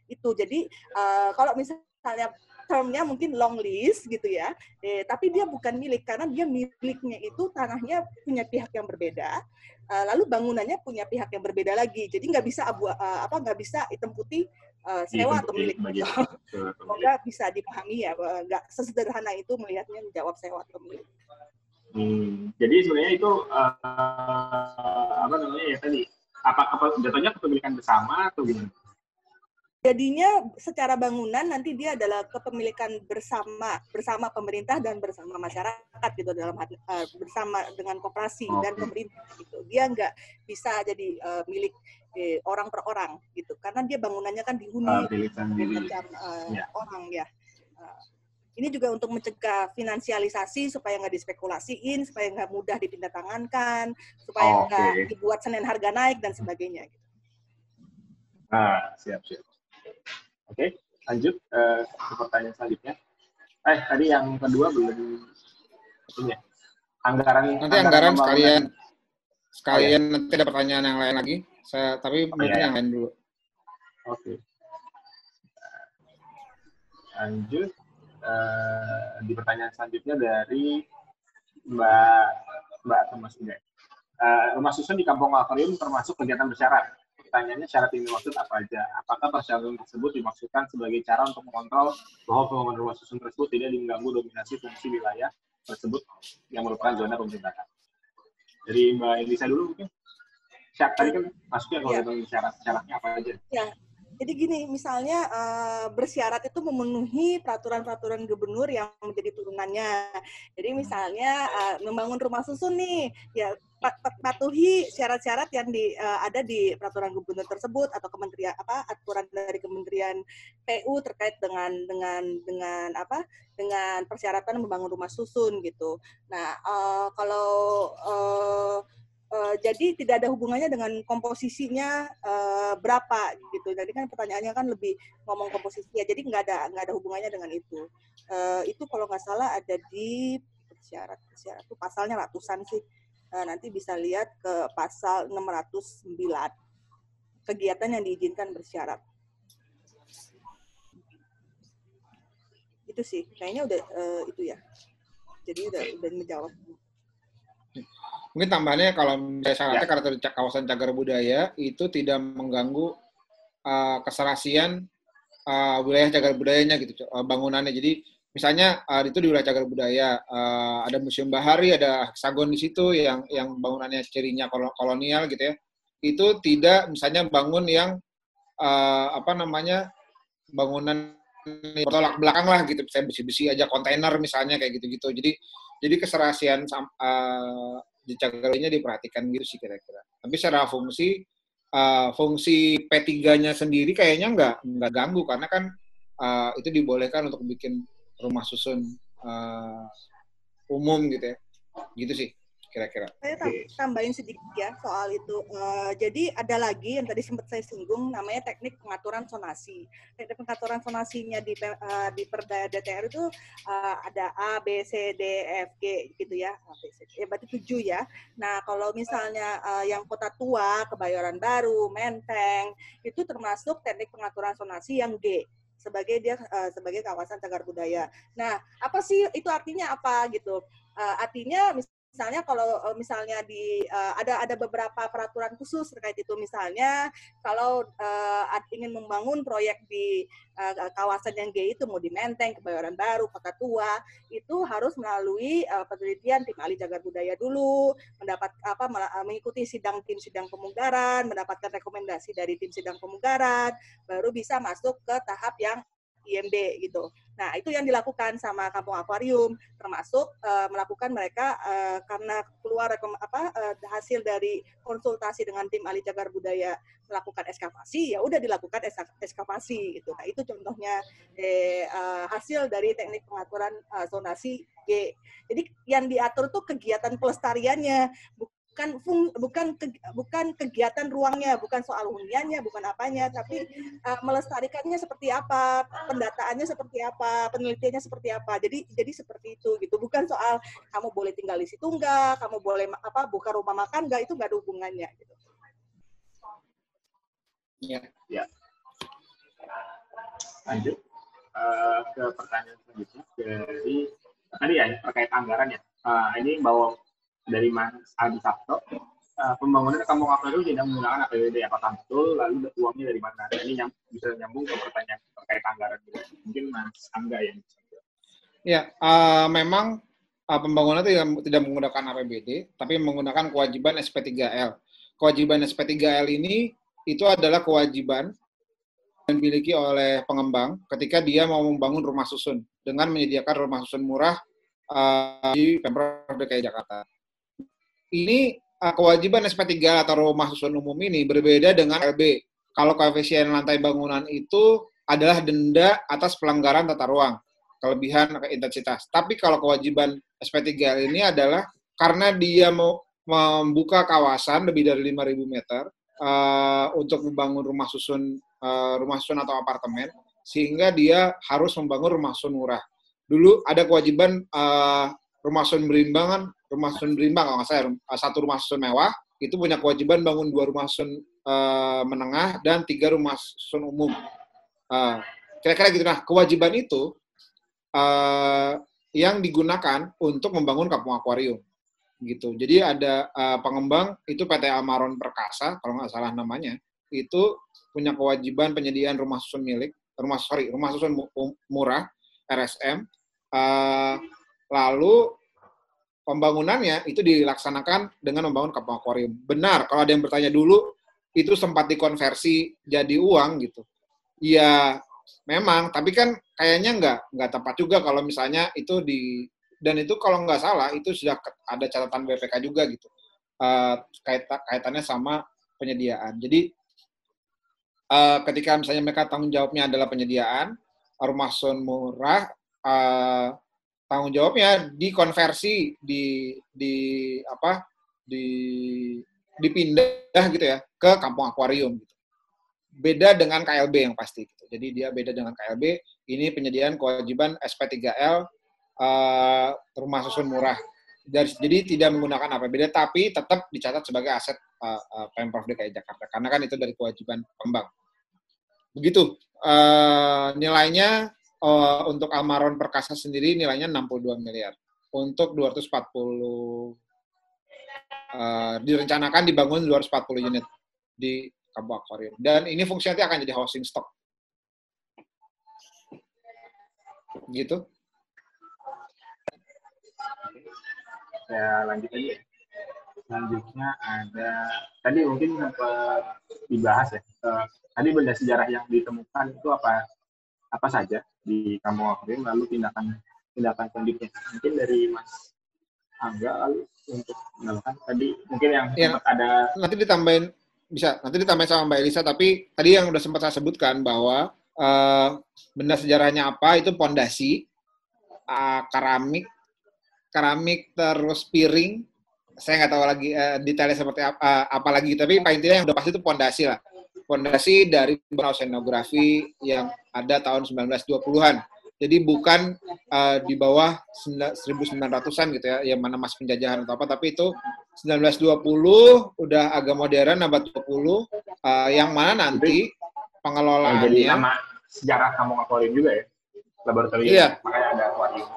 S8: Itu jadi uh, kalau misalnya termnya mungkin long lease gitu ya, eh, tapi dia bukan milik karena dia miliknya itu tanahnya punya pihak yang berbeda, uh, lalu bangunannya punya pihak yang berbeda lagi, jadi nggak bisa abu uh, apa nggak bisa hitam putih uh, sewa [LAUGHS] atau milik. Semoga bisa dipahami ya, nggak sesederhana itu melihatnya menjawab sewa atau milik.
S6: Hmm, jadi sebenarnya itu uh, apa namanya ya tadi apa apa jatuhnya kepemilikan bersama atau gimana?
S8: Jadinya secara bangunan nanti dia adalah kepemilikan bersama bersama pemerintah dan bersama masyarakat gitu dalam uh, bersama dengan koperasi dan pemerintah gitu dia nggak bisa jadi uh, milik eh, orang per orang gitu karena dia bangunannya kan dihuni uh, macam uh, yeah. orang ya uh, ini juga untuk mencegah finansialisasi supaya nggak dispekulasiin supaya nggak mudah dipindah tangankan supaya nggak okay. dibuat senen harga naik dan sebagainya gitu.
S6: ah siap siap Oke, lanjut uh, ke pertanyaan selanjutnya. Eh, tadi yang kedua belum ini ya. Anggaran
S7: Nanti anggaran, anggaran sekalian sekalian nanti ada pertanyaan yang lain lagi. Saya tapi mungkin
S6: iya.
S7: yang lain dulu.
S6: Oke. Lanjut eh, di pertanyaan selanjutnya dari Mbak Mbak Thomas juga. Eh, rumah susun di kampung akuarium termasuk kegiatan bersyarat. Pertanyaannya syarat ini maksud apa aja? Apakah persyaratan tersebut dimaksudkan sebagai cara untuk mengontrol bahwa pembangunan rumah susun tersebut tidak mengganggu dominasi fungsi wilayah tersebut yang merupakan zona pemerintahan? Dari Mbak Elisa dulu mungkin. Syarat tadi kan masuknya kalau yeah. syarat syaratnya apa aja?
S8: Ya, jadi gini, misalnya eh, bersyarat itu memenuhi peraturan-peraturan gubernur yang menjadi turunannya. Jadi misalnya eh, membangun rumah susun nih, ya pa- pa- patuhi syarat-syarat yang di, eh, ada di peraturan gubernur tersebut atau kementerian apa aturan dari Kementerian PU terkait dengan dengan dengan apa dengan persyaratan membangun rumah susun gitu. Nah, eh, kalau eh, jadi tidak ada hubungannya dengan komposisinya eh, berapa gitu. Jadi kan pertanyaannya kan lebih ngomong komposisinya. Jadi nggak ada nggak ada hubungannya dengan itu. Eh, itu kalau nggak salah ada di syarat syarat itu pasalnya ratusan sih. Eh, nanti bisa lihat ke pasal 609 kegiatan yang diizinkan bersyarat. Itu sih, kayaknya udah eh, itu ya. Jadi udah udah menjawab.
S7: Mungkin tambahannya kalau misalnya syaratnya
S6: Ya.
S7: karena kawasan cagar budaya itu tidak mengganggu uh, keserasian uh, wilayah cagar budayanya gitu, uh, bangunannya. Jadi misalnya uh, itu di wilayah cagar budaya uh, ada museum bahari, ada heksagon di situ yang yang bangunannya cirinya kolo- kolonial gitu ya. Itu tidak misalnya bangun yang uh, apa namanya bangunan bertolak belakang lah gitu, misalnya besi-besi aja kontainer misalnya kayak gitu-gitu. Jadi jadi keserasian uh, cagarnya diperhatikan gitu sih kira-kira. Tapi secara fungsi uh, fungsi P3-nya sendiri kayaknya nggak nggak ganggu karena kan uh, itu dibolehkan untuk bikin rumah susun uh, umum gitu ya. Gitu sih kira-kira.
S8: Saya tam- tambahin sedikit ya soal itu. Eh, jadi ada lagi yang tadi sempat saya singgung namanya teknik pengaturan sonasi. Teknik pengaturan sonasinya di eh, di Perda DTR itu eh, ada A, B, C, D, F, G gitu ya. A, B, C, D. Ya, berarti tujuh ya. Nah kalau misalnya eh, yang kota tua, Kebayoran Baru, Menteng itu termasuk teknik pengaturan sonasi yang G sebagai dia eh, sebagai kawasan cagar budaya. Nah apa sih itu artinya apa gitu? Eh, artinya misalnya kalau eh, misalnya di eh, ada ada beberapa peraturan khusus terkait itu. Misalnya kalau ad- ingin membangun proyek di eh, kawasan yang G itu mau di Menteng, Kebayoran Baru, Kota Tua itu harus melalui eh, penelitian tim ahli jagar budaya dulu, mendapat apa mengikuti sidang tim sidang pemugaran, mendapatkan rekomendasi dari tim sidang pemugaran, baru bisa masuk ke tahap yang IMB gitu. Nah, itu yang dilakukan sama Kampung Akuarium, termasuk eh, melakukan mereka eh, karena keluar apa eh, hasil dari konsultasi dengan tim ahli cagar budaya melakukan eskavasi, ya udah dilakukan eska- eskavasi gitu. Nah, itu contohnya eh, eh, hasil dari teknik pengaturan eh, zonasi G. Jadi yang diatur tuh kegiatan pelestariannya, bukan fung, bukan ke- bukan kegiatan ruangnya, bukan soal huniannya, bukan apanya, tapi uh, melestarikannya seperti apa, pendataannya seperti apa, penelitiannya seperti apa. Jadi jadi seperti itu gitu. Bukan soal kamu boleh tinggal di situ enggak, kamu boleh apa buka rumah makan enggak, itu enggak ada hubungannya gitu.
S7: Ya.
S6: lanjut eh, ke pertanyaan selanjutnya dari tadi ya terkait anggaran ya. Eh, ini bawa dari Mas Adi Sabto. Eh, pembangunan kampung akuarium tidak menggunakan APBD apakah betul? Lalu uangnya dari mana? Nah, ini nyam, bisa nyambung ke pertanyaan terkait anggaran juga. Mungkin Mas Angga yang bisa.
S7: Ya, eh, memang eh, pembangunan tidak, tidak menggunakan APBD, tapi menggunakan kewajiban SP3L. Kewajiban SP3L ini itu adalah kewajiban yang dimiliki oleh pengembang ketika dia mau membangun rumah susun dengan menyediakan rumah susun murah eh, di Pemprov DKI Jakarta. Ini eh, kewajiban SP3 atau rumah susun umum ini berbeda dengan LB. Kalau koefisien lantai bangunan itu adalah denda atas pelanggaran tata ruang kelebihan intensitas. Tapi kalau kewajiban SP3 ini adalah karena dia mau membuka kawasan lebih dari 5.000 meter eh, untuk membangun rumah susun eh, rumah susun atau apartemen sehingga dia harus membangun rumah susun murah. Dulu ada kewajiban eh, rumah susun berimbangan, rumah susun berimbang kalau nggak salah, eh, satu rumah susun mewah itu punya kewajiban bangun dua rumah susun uh, menengah dan tiga rumah susun umum. Uh, kira-kira gitu. Nah, kewajiban itu uh, yang digunakan untuk membangun kampung akuarium gitu. Jadi ada uh, pengembang itu PT Amaron Perkasa kalau nggak salah namanya itu punya kewajiban penyediaan rumah susun milik rumah sorry rumah susun murah RSM. Uh, lalu pembangunannya itu dilaksanakan dengan membangun kampung akuarium. Benar, kalau ada yang bertanya dulu, itu sempat dikonversi jadi uang gitu. Iya, memang, tapi kan kayaknya nggak nggak tepat juga kalau misalnya itu di dan itu kalau nggak salah itu sudah ada catatan BPK juga gitu uh, kait kaitannya sama penyediaan. Jadi uh, ketika misalnya mereka tanggung jawabnya adalah penyediaan rumah sun murah, uh, tanggung jawabnya dikonversi di di apa di dipindah gitu ya ke kampung akuarium gitu. Beda dengan KLB yang pasti gitu. Jadi dia beda dengan KLB, ini penyediaan kewajiban SP3L uh, eh, rumah susun murah. Dari, jadi tidak menggunakan APBD tapi tetap dicatat sebagai aset uh, uh, Pemprov DKI Jakarta karena kan itu dari kewajiban pembang. Begitu. Uh, nilainya uh, untuk Almaron Perkasa sendiri nilainya 62 miliar. Untuk 240 uh, eh, direncanakan dibangun 240 unit di Kampung Akuarium. Dan ini fungsinya akan jadi housing stock. Gitu.
S6: Ya lanjut aja. Selanjutnya ada tadi mungkin sempat dibahas ya. Uh, tadi benda sejarah yang ditemukan itu apa apa saja di kampung akuarium lalu tindakan tindakan selanjutnya. Mungkin dari Mas Angga lalu untuk menambahkan tadi mungkin yang
S7: ya, ada nanti ditambahin bisa nanti ditambahin sama Mbak Elisa tapi tadi yang udah sempat saya sebutkan bahwa uh, benda sejarahnya apa itu pondasi uh, keramik keramik terus piring. Saya nggak tahu lagi uh, detailnya seperti apa, uh, apa lagi tapi paling tidak yang udah pasti itu pondasi lah fondasi dari oceanografi yang ada tahun 1920-an. Jadi bukan uh, di bawah 1900-an gitu ya, yang mana masih penjajahan atau apa, tapi itu 1920 udah agak modern abad 20 uh, yang mana nanti pengelolaannya
S6: jadi nama sejarah kampung akuarium juga ya laboratorium
S7: iya.
S6: makanya ada akuarium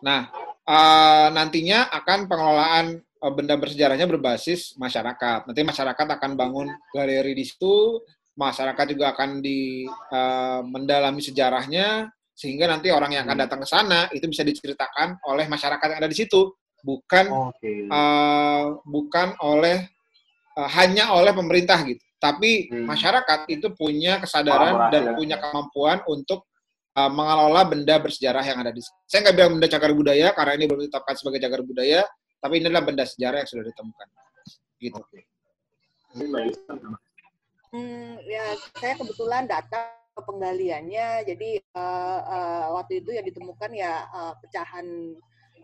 S7: nah uh, nantinya akan pengelolaan benda bersejarahnya berbasis masyarakat. Nanti masyarakat akan bangun galeri di situ, masyarakat juga akan di uh, mendalami sejarahnya sehingga nanti orang yang akan hmm. datang ke sana itu bisa diceritakan oleh masyarakat yang ada di situ, bukan okay. uh, eh, bukan oleh uh, hanya oleh pemerintah gitu. Tapi hmm. masyarakat itu punya kesadaran dan punya kemampuan untuk uh, mengelola benda bersejarah yang ada di sini. Saya nggak bilang benda cagar budaya karena ini belum ditetapkan sebagai cagar budaya, tapi ini adalah benda sejarah yang sudah ditemukan. Gitu.
S8: Hmm, ya saya kebetulan datang ke penggaliannya, jadi uh, uh, waktu itu yang ditemukan ya uh, pecahan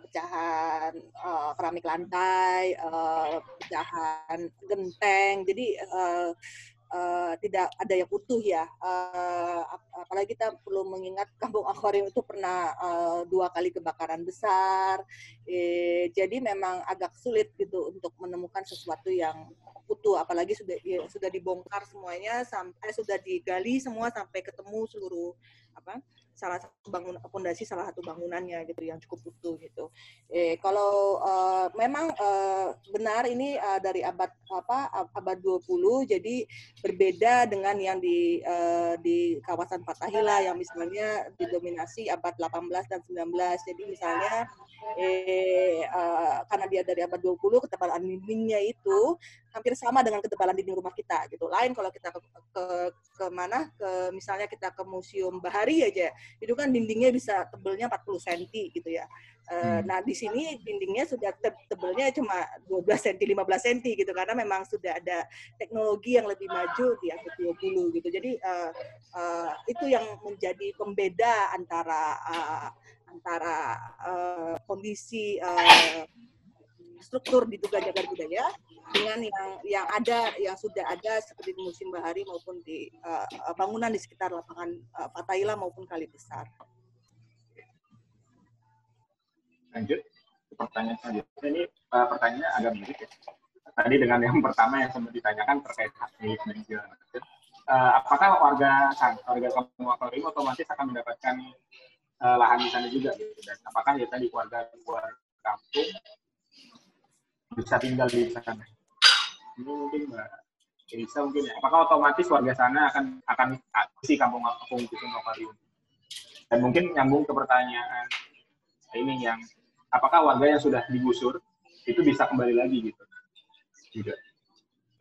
S8: pecahan uh, keramik lantai, uh, pecahan genteng. Jadi uh, uh, tidak ada yang utuh ya. Uh, apalagi kita perlu mengingat kampung akuarium itu pernah uh, dua kali kebakaran besar. Eh, jadi memang agak sulit gitu untuk menemukan sesuatu yang utuh. Apalagi sudah ya, sudah dibongkar semuanya sampai sudah digali semua sampai ketemu seluruh apa salah satu bangun fondasi salah satu bangunannya gitu yang cukup utuh gitu. Eh kalau uh, memang uh, benar ini uh, dari abad apa abad 20 jadi berbeda dengan yang di uh, di kawasan Fatahila yang misalnya didominasi abad 18 dan 19. Jadi misalnya eh uh, karena dia dari abad 20 ketebalan dindingnya itu hampir sama dengan ketebalan dinding rumah kita gitu. Lain kalau kita ke, ke ke mana ke misalnya kita ke museum bahari aja itu kan dindingnya bisa tebelnya 40 cm gitu ya. Uh, Nah di sini dindingnya sudah tebelnya cuma 12 cm, 15 cm gitu karena memang sudah ada teknologi yang lebih maju di abad 20 gitu. Jadi uh, uh, itu yang menjadi pembeda antara uh, antara uh, kondisi uh, struktur di Tuga Jagar Budaya dengan yang yang ada yang sudah ada seperti di musim bahari maupun di uh, bangunan di sekitar lapangan uh, Fatahila maupun Kali Besar.
S6: Lanjut pertanyaan selanjutnya ini uh, pertanyaannya agak mirip ya. tadi dengan yang pertama yang sempat ditanyakan terkait hak milik dan segala macam. Uh, apakah warga warga kampung akuarium otomatis akan mendapatkan uh, lahan di sana juga gitu dan apakah ya tadi warga luar kampung bisa tinggal di sana? Ini mungkin mbak bisa mungkin ya. Apakah otomatis warga sana akan akan si kampung kampung itu akuarium? Dan mungkin nyambung ke pertanyaan ini yang apakah warga yang sudah digusur itu bisa kembali lagi gitu? Juga.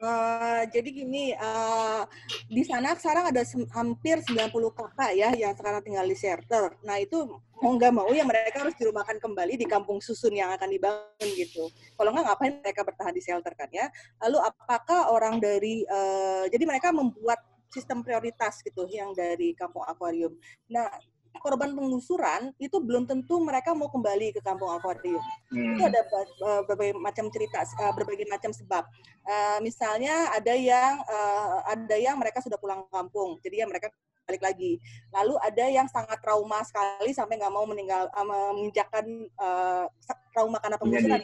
S8: Uh, jadi gini, uh, di sana sekarang ada hampir 90 kakak ya yang sekarang tinggal di shelter. Nah itu mau nggak mau ya mereka harus dirumahkan kembali di kampung susun yang akan dibangun gitu. Kalau nggak ngapain mereka bertahan di shelter kan ya. Lalu apakah orang dari, uh, jadi mereka membuat sistem prioritas gitu yang dari kampung akuarium. Nah korban penggusuran itu belum tentu mereka mau kembali ke kampung akuarium. Hmm. Itu ada berbagai macam cerita, uh, berbagai macam sebab. Uh, misalnya ada yang uh, ada yang mereka sudah pulang kampung, jadi ya mereka balik lagi. Lalu ada yang sangat trauma sekali sampai nggak mau meninggal uh, menginjakan uh, trauma karena penggusuran.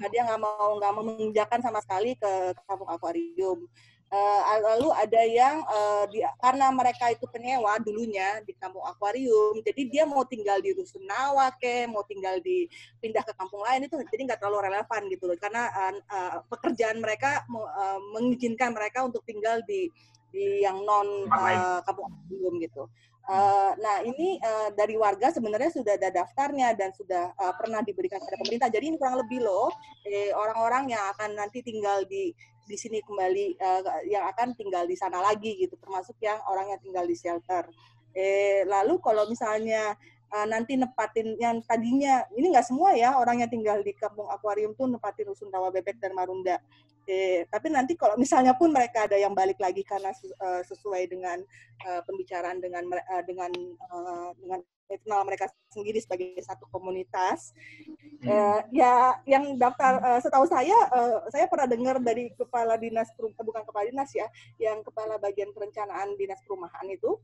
S8: Ada yang nggak mau nggak mau menginjakan sama sekali ke kampung akuarium. Uh, lalu ada yang uh, di, karena mereka itu penyewa dulunya di kampung akuarium, jadi dia mau tinggal di rusunawa ke, mau tinggal di pindah ke kampung lain itu jadi nggak terlalu relevan gitu loh, karena uh, uh, pekerjaan mereka uh, mengizinkan mereka untuk tinggal di di yang non uh, kampung akuarium gitu. Uh, nah ini uh, dari warga sebenarnya sudah ada daftarnya dan sudah uh, pernah diberikan kepada pemerintah. Jadi ini kurang lebih loh orang-orang eh, yang akan nanti tinggal di di sini kembali uh, yang akan tinggal di sana lagi gitu termasuk yang orang yang tinggal di shelter. Eh, lalu kalau misalnya uh, nanti nepatin yang tadinya ini nggak semua ya orang yang tinggal di kampung akuarium tuh nepatin rusun rawa bebek dan marunda. Eh, tapi nanti kalau misalnya pun mereka ada yang balik lagi karena uh, sesuai dengan uh, pembicaraan dengan uh, dengan uh, dengan internal mereka sendiri sebagai satu komunitas. Uh, ya, yang daftar uh, setahu saya, uh, saya pernah dengar dari kepala dinas bukan kepala dinas ya, yang kepala bagian perencanaan dinas perumahan itu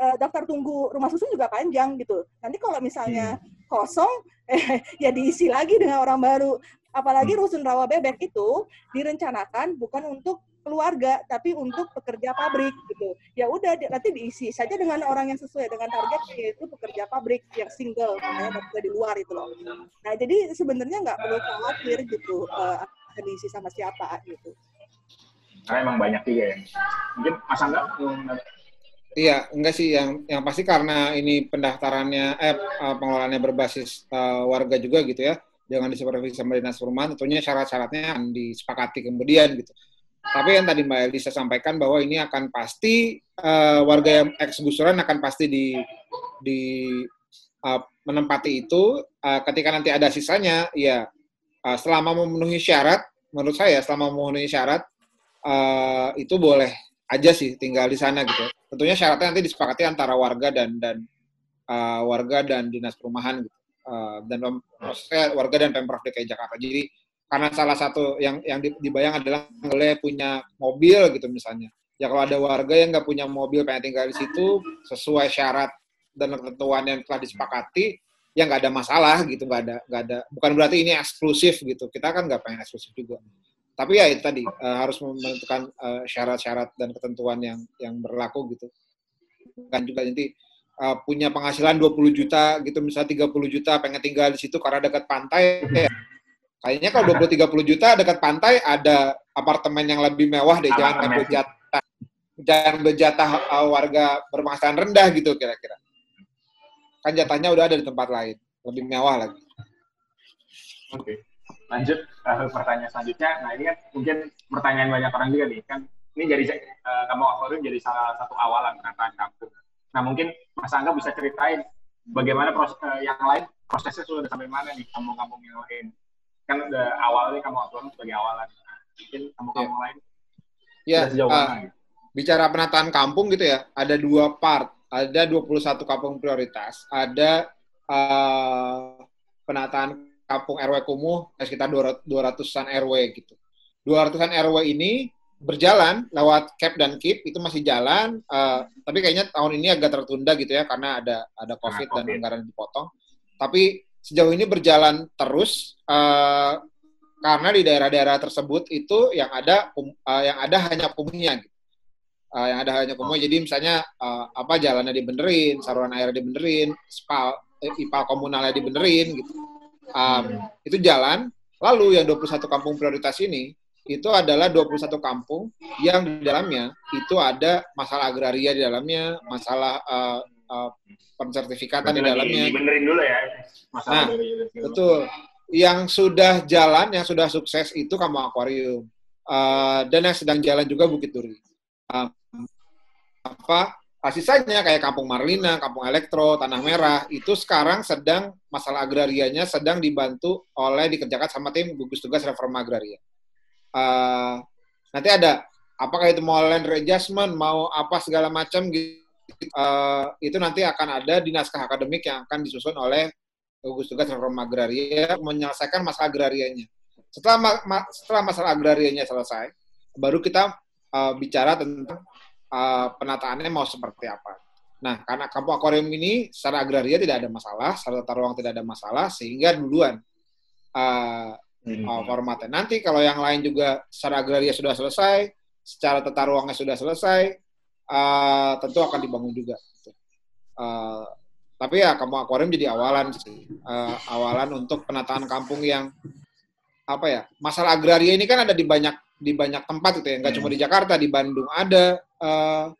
S8: uh, daftar tunggu rumah susun juga panjang gitu. Nanti kalau misalnya hmm. kosong, [LAUGHS] eh, ya diisi lagi dengan orang baru. Apalagi hmm. rusun rawa bebek itu direncanakan bukan untuk keluarga tapi untuk pekerja pabrik gitu. Ya udah nanti diisi saja dengan orang yang sesuai dengan target yaitu pekerja pabrik yang single makanya bekerja di luar itu loh. Nah jadi sebenarnya nggak perlu khawatir gitu uh, akan diisi sama siapa gitu.
S6: Karena emang banyak juga ya. Mungkin mas Angga
S7: Iya, enggak sih. Yang yang pasti karena ini pendaftarannya eh, eh pengelolaannya berbasis uh, warga juga gitu ya. Jangan disupervisi sama dinas perumahan, tentunya syarat-syaratnya akan disepakati kemudian gitu. Tapi yang tadi Mbak Elisa sampaikan bahwa ini akan pasti uh, warga yang ex gusuran akan pasti di di uh, menempati itu uh, ketika nanti ada sisanya ya uh, selama memenuhi syarat menurut saya selama memenuhi syarat uh, itu boleh aja sih tinggal di sana gitu. Tentunya syaratnya nanti disepakati antara warga dan dan uh, warga dan dinas perumahan gitu. Uh, dan warga dan pemprov DKI Jakarta. Jadi karena salah satu yang yang dibayang adalah boleh punya mobil gitu misalnya. Ya kalau ada warga yang nggak punya mobil pengen tinggal di situ sesuai syarat dan ketentuan yang telah disepakati, ya nggak ada masalah gitu, nggak ada nggak ada. Bukan berarti ini eksklusif gitu. Kita kan nggak pengen eksklusif juga. Tapi ya itu tadi uh, harus menentukan uh, syarat-syarat dan ketentuan yang yang berlaku gitu. Kan juga nanti uh, punya penghasilan 20 juta gitu misalnya 30 juta pengen tinggal di situ karena dekat pantai ya Kayaknya kalau 20-30 juta dekat pantai ada apartemen yang lebih mewah deh, jangan ambil jatah, jangan berjatah uh, warga berpenghasilan rendah gitu kira-kira. Kan jatahnya udah ada di tempat lain, lebih mewah lagi.
S6: Oke, lanjut uh, pertanyaan selanjutnya. Nah ini kan mungkin pertanyaan banyak orang juga nih, kan ini jadi uh, kamu akuarium jadi salah satu awalan penataan kampung. Nah mungkin Mas Angga bisa ceritain bagaimana proses uh, yang lain prosesnya sudah sampai mana nih kampung-kampung yang lain kan udah awalnya kamu upload sebagai awalan nah, mungkin kamu kamu yeah. lain
S7: ya yeah, uh, gitu. bicara penataan kampung gitu ya ada dua part ada 21 kampung prioritas ada uh, penataan kampung RW kumuh sekitar 200-an RW gitu 200-an RW ini berjalan lewat cap dan keep itu masih jalan uh, tapi kayaknya tahun ini agak tertunda gitu ya karena ada ada covid, nah, COVID. dan anggaran dipotong tapi sejauh ini berjalan terus uh, karena di daerah-daerah tersebut itu yang ada uh, yang ada hanya kumuhnya gitu. Uh, yang ada hanya kumuhnya. Jadi misalnya uh, apa jalannya dibenerin, saluran air dibenerin, spal ipal komunalnya dibenerin gitu. Um, itu jalan. Lalu yang 21 kampung prioritas ini itu adalah 21 kampung yang di dalamnya itu ada masalah agraria di dalamnya, masalah uh, uh, pensertifikatan di dalamnya.
S6: Dibenerin dulu ya.
S7: Masalah nah, betul yang sudah jalan, yang sudah sukses itu Kampung Akuarium. Uh, dan yang sedang jalan juga Bukit Duri. Uh, apa sisanya kayak Kampung Marlina, Kampung Elektro, Tanah Merah itu sekarang sedang masalah agrarianya sedang dibantu oleh dikerjakan sama tim gugus tugas reforma agraria. Uh, nanti ada apakah itu mau land readjustment, mau apa segala macam gitu, uh, itu nanti akan ada di naskah akademik yang akan disusun oleh gugus tugas reforma agraria menyelesaikan masalah agrarianya. Setelah ma ma setelah masalah agrarianya selesai, baru kita uh, bicara tentang uh, penataannya mau seperti apa. Nah, karena kampung akuarium ini secara agraria tidak ada masalah, secara tata ruang tidak ada masalah, sehingga duluan uh, uh, formatnya. Nanti kalau yang lain juga secara agraria sudah selesai, secara tata ruangnya sudah selesai, uh, tentu akan dibangun juga. Uh, tapi ya kampung akuarium jadi awalan sih. Uh, awalan untuk penataan kampung yang apa ya masalah agraria ini kan ada di banyak di banyak tempat gitu ya. Nggak hmm. cuma di Jakarta di Bandung ada. Uh,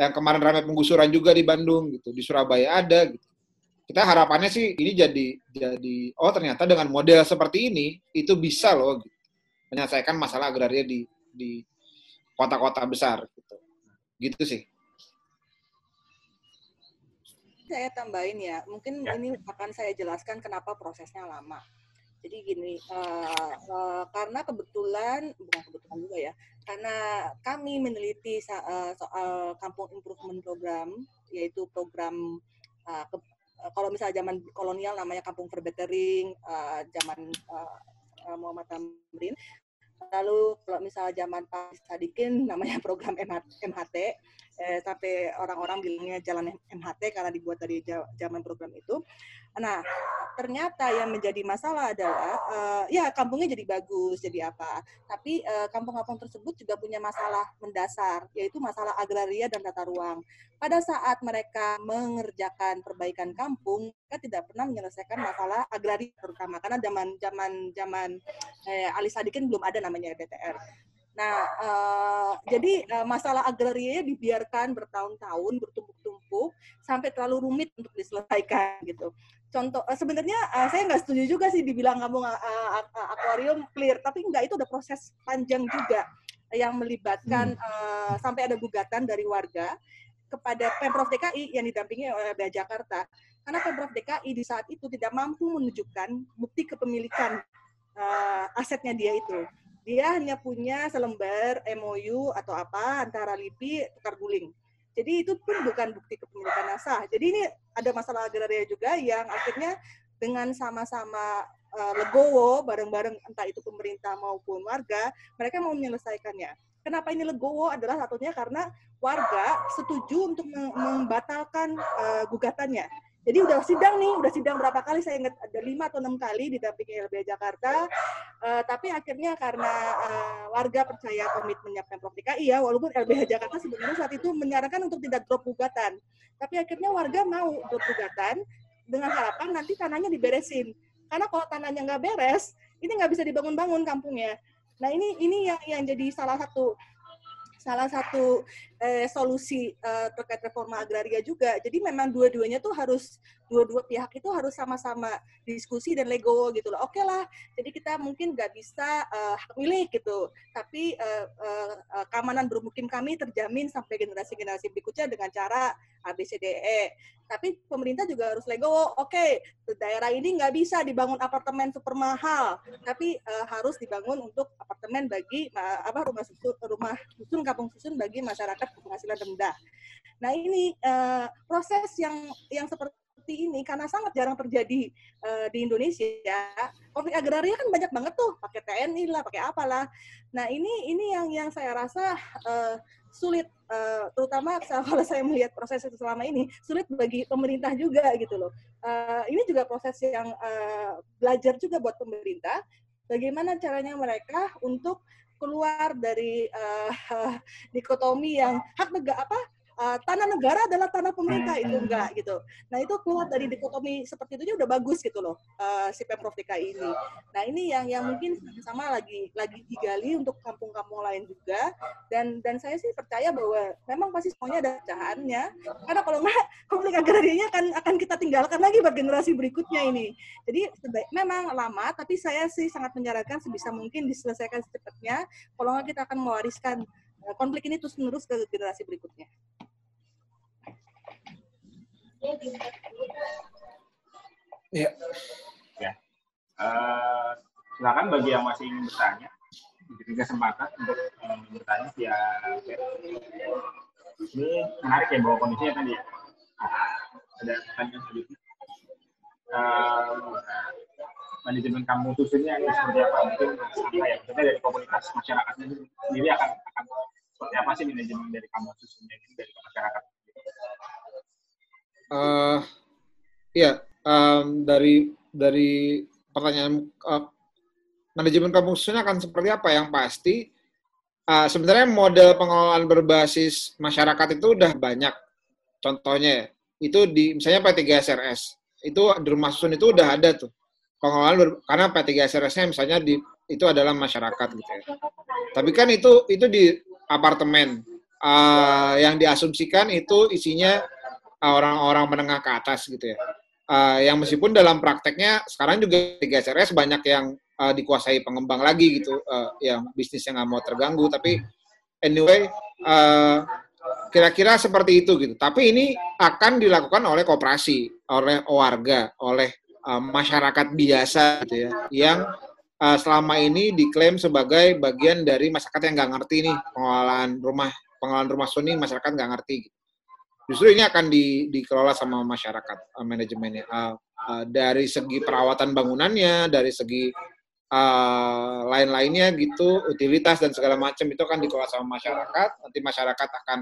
S7: yang kemarin ramai penggusuran juga di Bandung gitu. Di Surabaya ada gitu. Kita harapannya sih ini jadi jadi oh ternyata dengan model seperti ini itu bisa loh gitu, menyelesaikan masalah agraria di di kota-kota besar gitu sih
S8: saya tambahin ya, mungkin ya. ini akan saya jelaskan kenapa prosesnya lama. Jadi gini, uh, uh, karena kebetulan bukan kebetulan juga ya, karena kami meneliti uh, soal kampung improvement program, yaitu program uh, ke, uh, kalau misalnya zaman kolonial namanya kampung for bettering, uh, zaman uh, Muhammad Tamrin, lalu kalau misalnya zaman Pak Sadikin namanya program MHT eh, sampai orang-orang bilangnya jalan MHT karena dibuat dari zaman program itu Nah, ternyata yang menjadi masalah adalah uh, ya kampungnya jadi bagus, jadi apa. Tapi uh, kampung-kampung tersebut juga punya masalah mendasar, yaitu masalah agraria dan tata ruang. Pada saat mereka mengerjakan perbaikan kampung, mereka tidak pernah menyelesaikan masalah agraria terutama karena zaman zaman zaman eh, Ali Sadikin belum ada namanya DTR. Nah, uh, jadi uh, masalah agraria dibiarkan bertahun-tahun bertumpuk-tumpuk sampai terlalu rumit untuk diselesaikan gitu. Contoh, uh, sebenarnya uh, saya nggak setuju juga sih dibilang kamu uh, uh, akuarium clear, tapi enggak itu udah proses panjang juga yang melibatkan hmm. uh, sampai ada gugatan dari warga kepada pemprov DKI yang didampingi oleh Bea Jakarta, karena pemprov DKI di saat itu tidak mampu menunjukkan bukti kepemilikan uh, asetnya dia itu dia hanya punya selembar MOU atau apa antara LIPI tukar guling. Jadi itu pun bukan bukti kepemilikan sah. Jadi ini ada masalah agraria juga yang akhirnya dengan sama-sama uh, legowo bareng-bareng entah itu pemerintah maupun warga, mereka mau menyelesaikannya. Kenapa ini legowo adalah satunya karena warga setuju untuk membatalkan uh, gugatannya. Jadi udah sidang nih, udah sidang berapa kali saya ingat ada lima atau enam kali didampingi LBH Jakarta. Uh, tapi akhirnya karena uh, warga percaya komitmennya Pemprov DKI ya, walaupun LBH Jakarta sebenarnya saat itu menyarankan untuk tidak drop gugatan. Tapi akhirnya warga mau drop gugatan dengan harapan nanti tanahnya diberesin. Karena kalau tanahnya nggak beres, ini nggak bisa dibangun-bangun kampungnya. Nah ini ini yang yang jadi salah satu salah satu eh, solusi eh, terkait reforma agraria juga. Jadi memang dua-duanya tuh harus dua-dua pihak itu harus sama-sama diskusi dan legowo gitu loh. Oke okay lah, jadi kita mungkin nggak bisa uh, hak gitu, tapi uh, uh, keamanan bermukim kami terjamin sampai generasi-generasi berikutnya dengan cara ABCDE. Tapi pemerintah juga harus legowo. Oke, okay, daerah ini nggak bisa dibangun apartemen super mahal, tapi uh, harus dibangun untuk apartemen bagi apa rumah susun, rumah susun kampung susun bagi masyarakat berpenghasilan rendah. Nah ini uh, proses yang yang seperti ini karena sangat jarang terjadi uh, di Indonesia. Konflik agraria kan banyak banget tuh, pakai TNI lah, pakai apalah. Nah ini ini yang yang saya rasa uh, sulit, uh, terutama [LAUGHS] kalau saya melihat proses itu selama ini sulit bagi pemerintah juga gitu loh. Uh, ini juga proses yang uh, belajar juga buat pemerintah bagaimana caranya mereka untuk keluar dari uh, [LAUGHS] dikotomi yang hak negara apa uh, tanah negara adalah tanah pemerintah itu
S6: Hmm.
S8: enggak gitu. Nah itu keluar dari dikotomi seperti itu udah bagus gitu loh uh, si pemprov DKI ini. Nah ini yang yang mungkin sama lagi lagi digali untuk kampung-kampung lain juga dan dan saya sih percaya bahwa memang pasti semuanya ada pecahannya karena kalau nggak [LAUGHS] konflik agrarianya akan akan kita tinggalkan lagi buat generasi berikutnya ini. Jadi sebaik, memang lama tapi saya sih sangat menyarankan sebisa mungkin diselesaikan secepatnya. Kalau nggak kita akan mewariskan konflik ini terus menerus ke generasi berikutnya.
S7: Iya.
S6: Eh, silakan bagi yang masih ingin bertanya, diberi kesempatan untuk eh, bertanya via chat. Ini menarik ya bahwa kondisinya tadi ya. Ah, ada pertanyaan selanjutnya. Eh, manajemen kamu susunnya ini seperti apa? Mungkin apa ya? Maksudnya dari komunitas masyarakatnya sendiri akan akan seperti apa sih manajemen dari kamu susunnya ini dari masyarakat?
S7: Eh, Iya, em, dari dari pertanyaan eh, manajemen kampung susunnya akan seperti apa? Yang pasti eh, sebenarnya model pengelolaan berbasis masyarakat itu udah banyak. Contohnya ya, itu di misalnya P3 SRS itu susun itu udah ada tuh pengelolaan karena P3 SRS-nya misalnya di itu adalah masyarakat gitu ya. Tapi kan itu itu di apartemen Eh, yang diasumsikan itu isinya uh, orang-orang menengah ke atas gitu ya. Uh, yang meskipun dalam prakteknya sekarang juga di GSRS banyak yang uh, dikuasai pengembang lagi gitu, uh, yang bisnisnya nggak mau terganggu. Tapi anyway, uh, kira-kira seperti itu gitu. Tapi ini akan dilakukan oleh koperasi, oleh warga, oleh uh, masyarakat biasa gitu ya, yang uh, selama ini diklaim sebagai bagian dari masyarakat yang nggak ngerti nih pengelolaan rumah pengelolaan rumah susun ini masyarakat nggak ngerti. Justru ini akan di, dikelola sama masyarakat uh, manajemennya. Uh, uh, dari segi perawatan bangunannya, dari segi uh, lain-lainnya gitu, utilitas dan segala macam itu akan dikelola sama masyarakat. Nanti masyarakat akan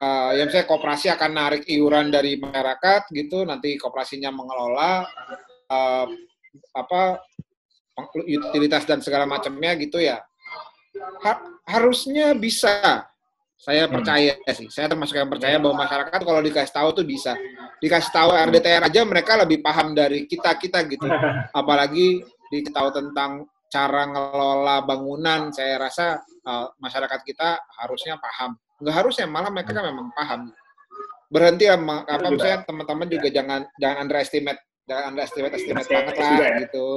S7: uh, ya misalnya koperasi akan narik iuran dari masyarakat gitu, nanti koperasinya mengelola uh, apa utilitas dan segala macamnya gitu ya. Ha- harusnya bisa saya percaya sih, saya termasuk yang percaya bahwa masyarakat kalau dikasih tahu tuh bisa. Dikasih tahu RDTR aja mereka lebih paham dari kita-kita gitu. [LAUGHS] Apalagi diketahui tentang cara ngelola bangunan, saya rasa uh, masyarakat kita harusnya paham. Nggak harusnya, malah mereka kan memang paham. Berhenti sama apa misalnya teman-teman juga jangan jangan underestimate, jangan underestimate estimate
S6: Underestimate
S7: banget lah
S6: ya.
S7: gitu.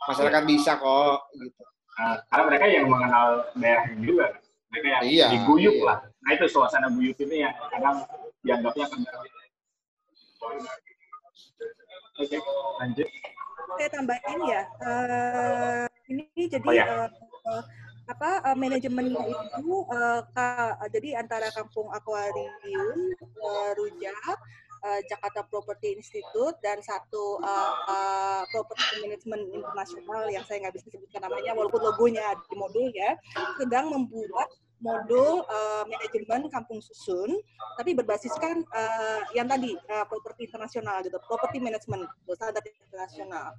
S7: Masyarakat bisa kok gitu.
S6: Uh, karena mereka yang mengenal daerahnya juga mereka yang
S7: Iya,
S6: diguyuk
S7: iya.
S6: lah nah itu suasana guyup ini yang kadang dianggapnya kan oke lanjut
S8: saya tambahin ya eh, ini jadi
S6: Oh, ya.
S8: eh, apa eh, manajemennya itu eh, ka- jadi antara Kampung Akuarium eh, Rujak eh, Jakarta Property Institute dan satu eh, eh, Property Management Internasional yang saya nggak bisa sebutkan namanya walaupun logonya di modul ya sedang membuat modul eh, manajemen kampung susun tapi berbasiskan eh, yang tadi eh, properti internasional gitu property management standar internasional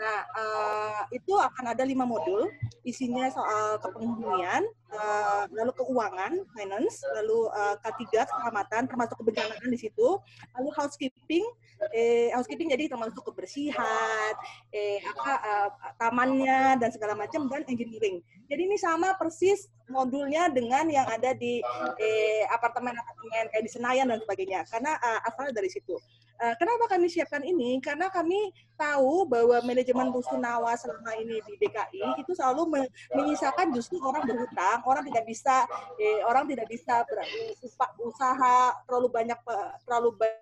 S8: nah eh, itu akan ada lima modul isinya soal kepenghunian eh, lalu keuangan finance lalu eh, K3 keselamatan termasuk kebencanaan di situ lalu housekeeping eh, housekeeping jadi termasuk kebersihan eh apa eh, tamannya dan segala macam dan engineering jadi ini sama persis modulnya dengan yang ada di eh, apartemen-apartemen kayak di Senayan dan sebagainya karena eh, asal dari situ. Eh, kenapa kami siapkan ini? Karena kami tahu bahwa manajemen rusunawa selama ini di DKI itu selalu me- menyisakan justru orang berhutang, orang tidak bisa eh, orang tidak bisa ber- upa- usaha terlalu banyak pe- terlalu ba-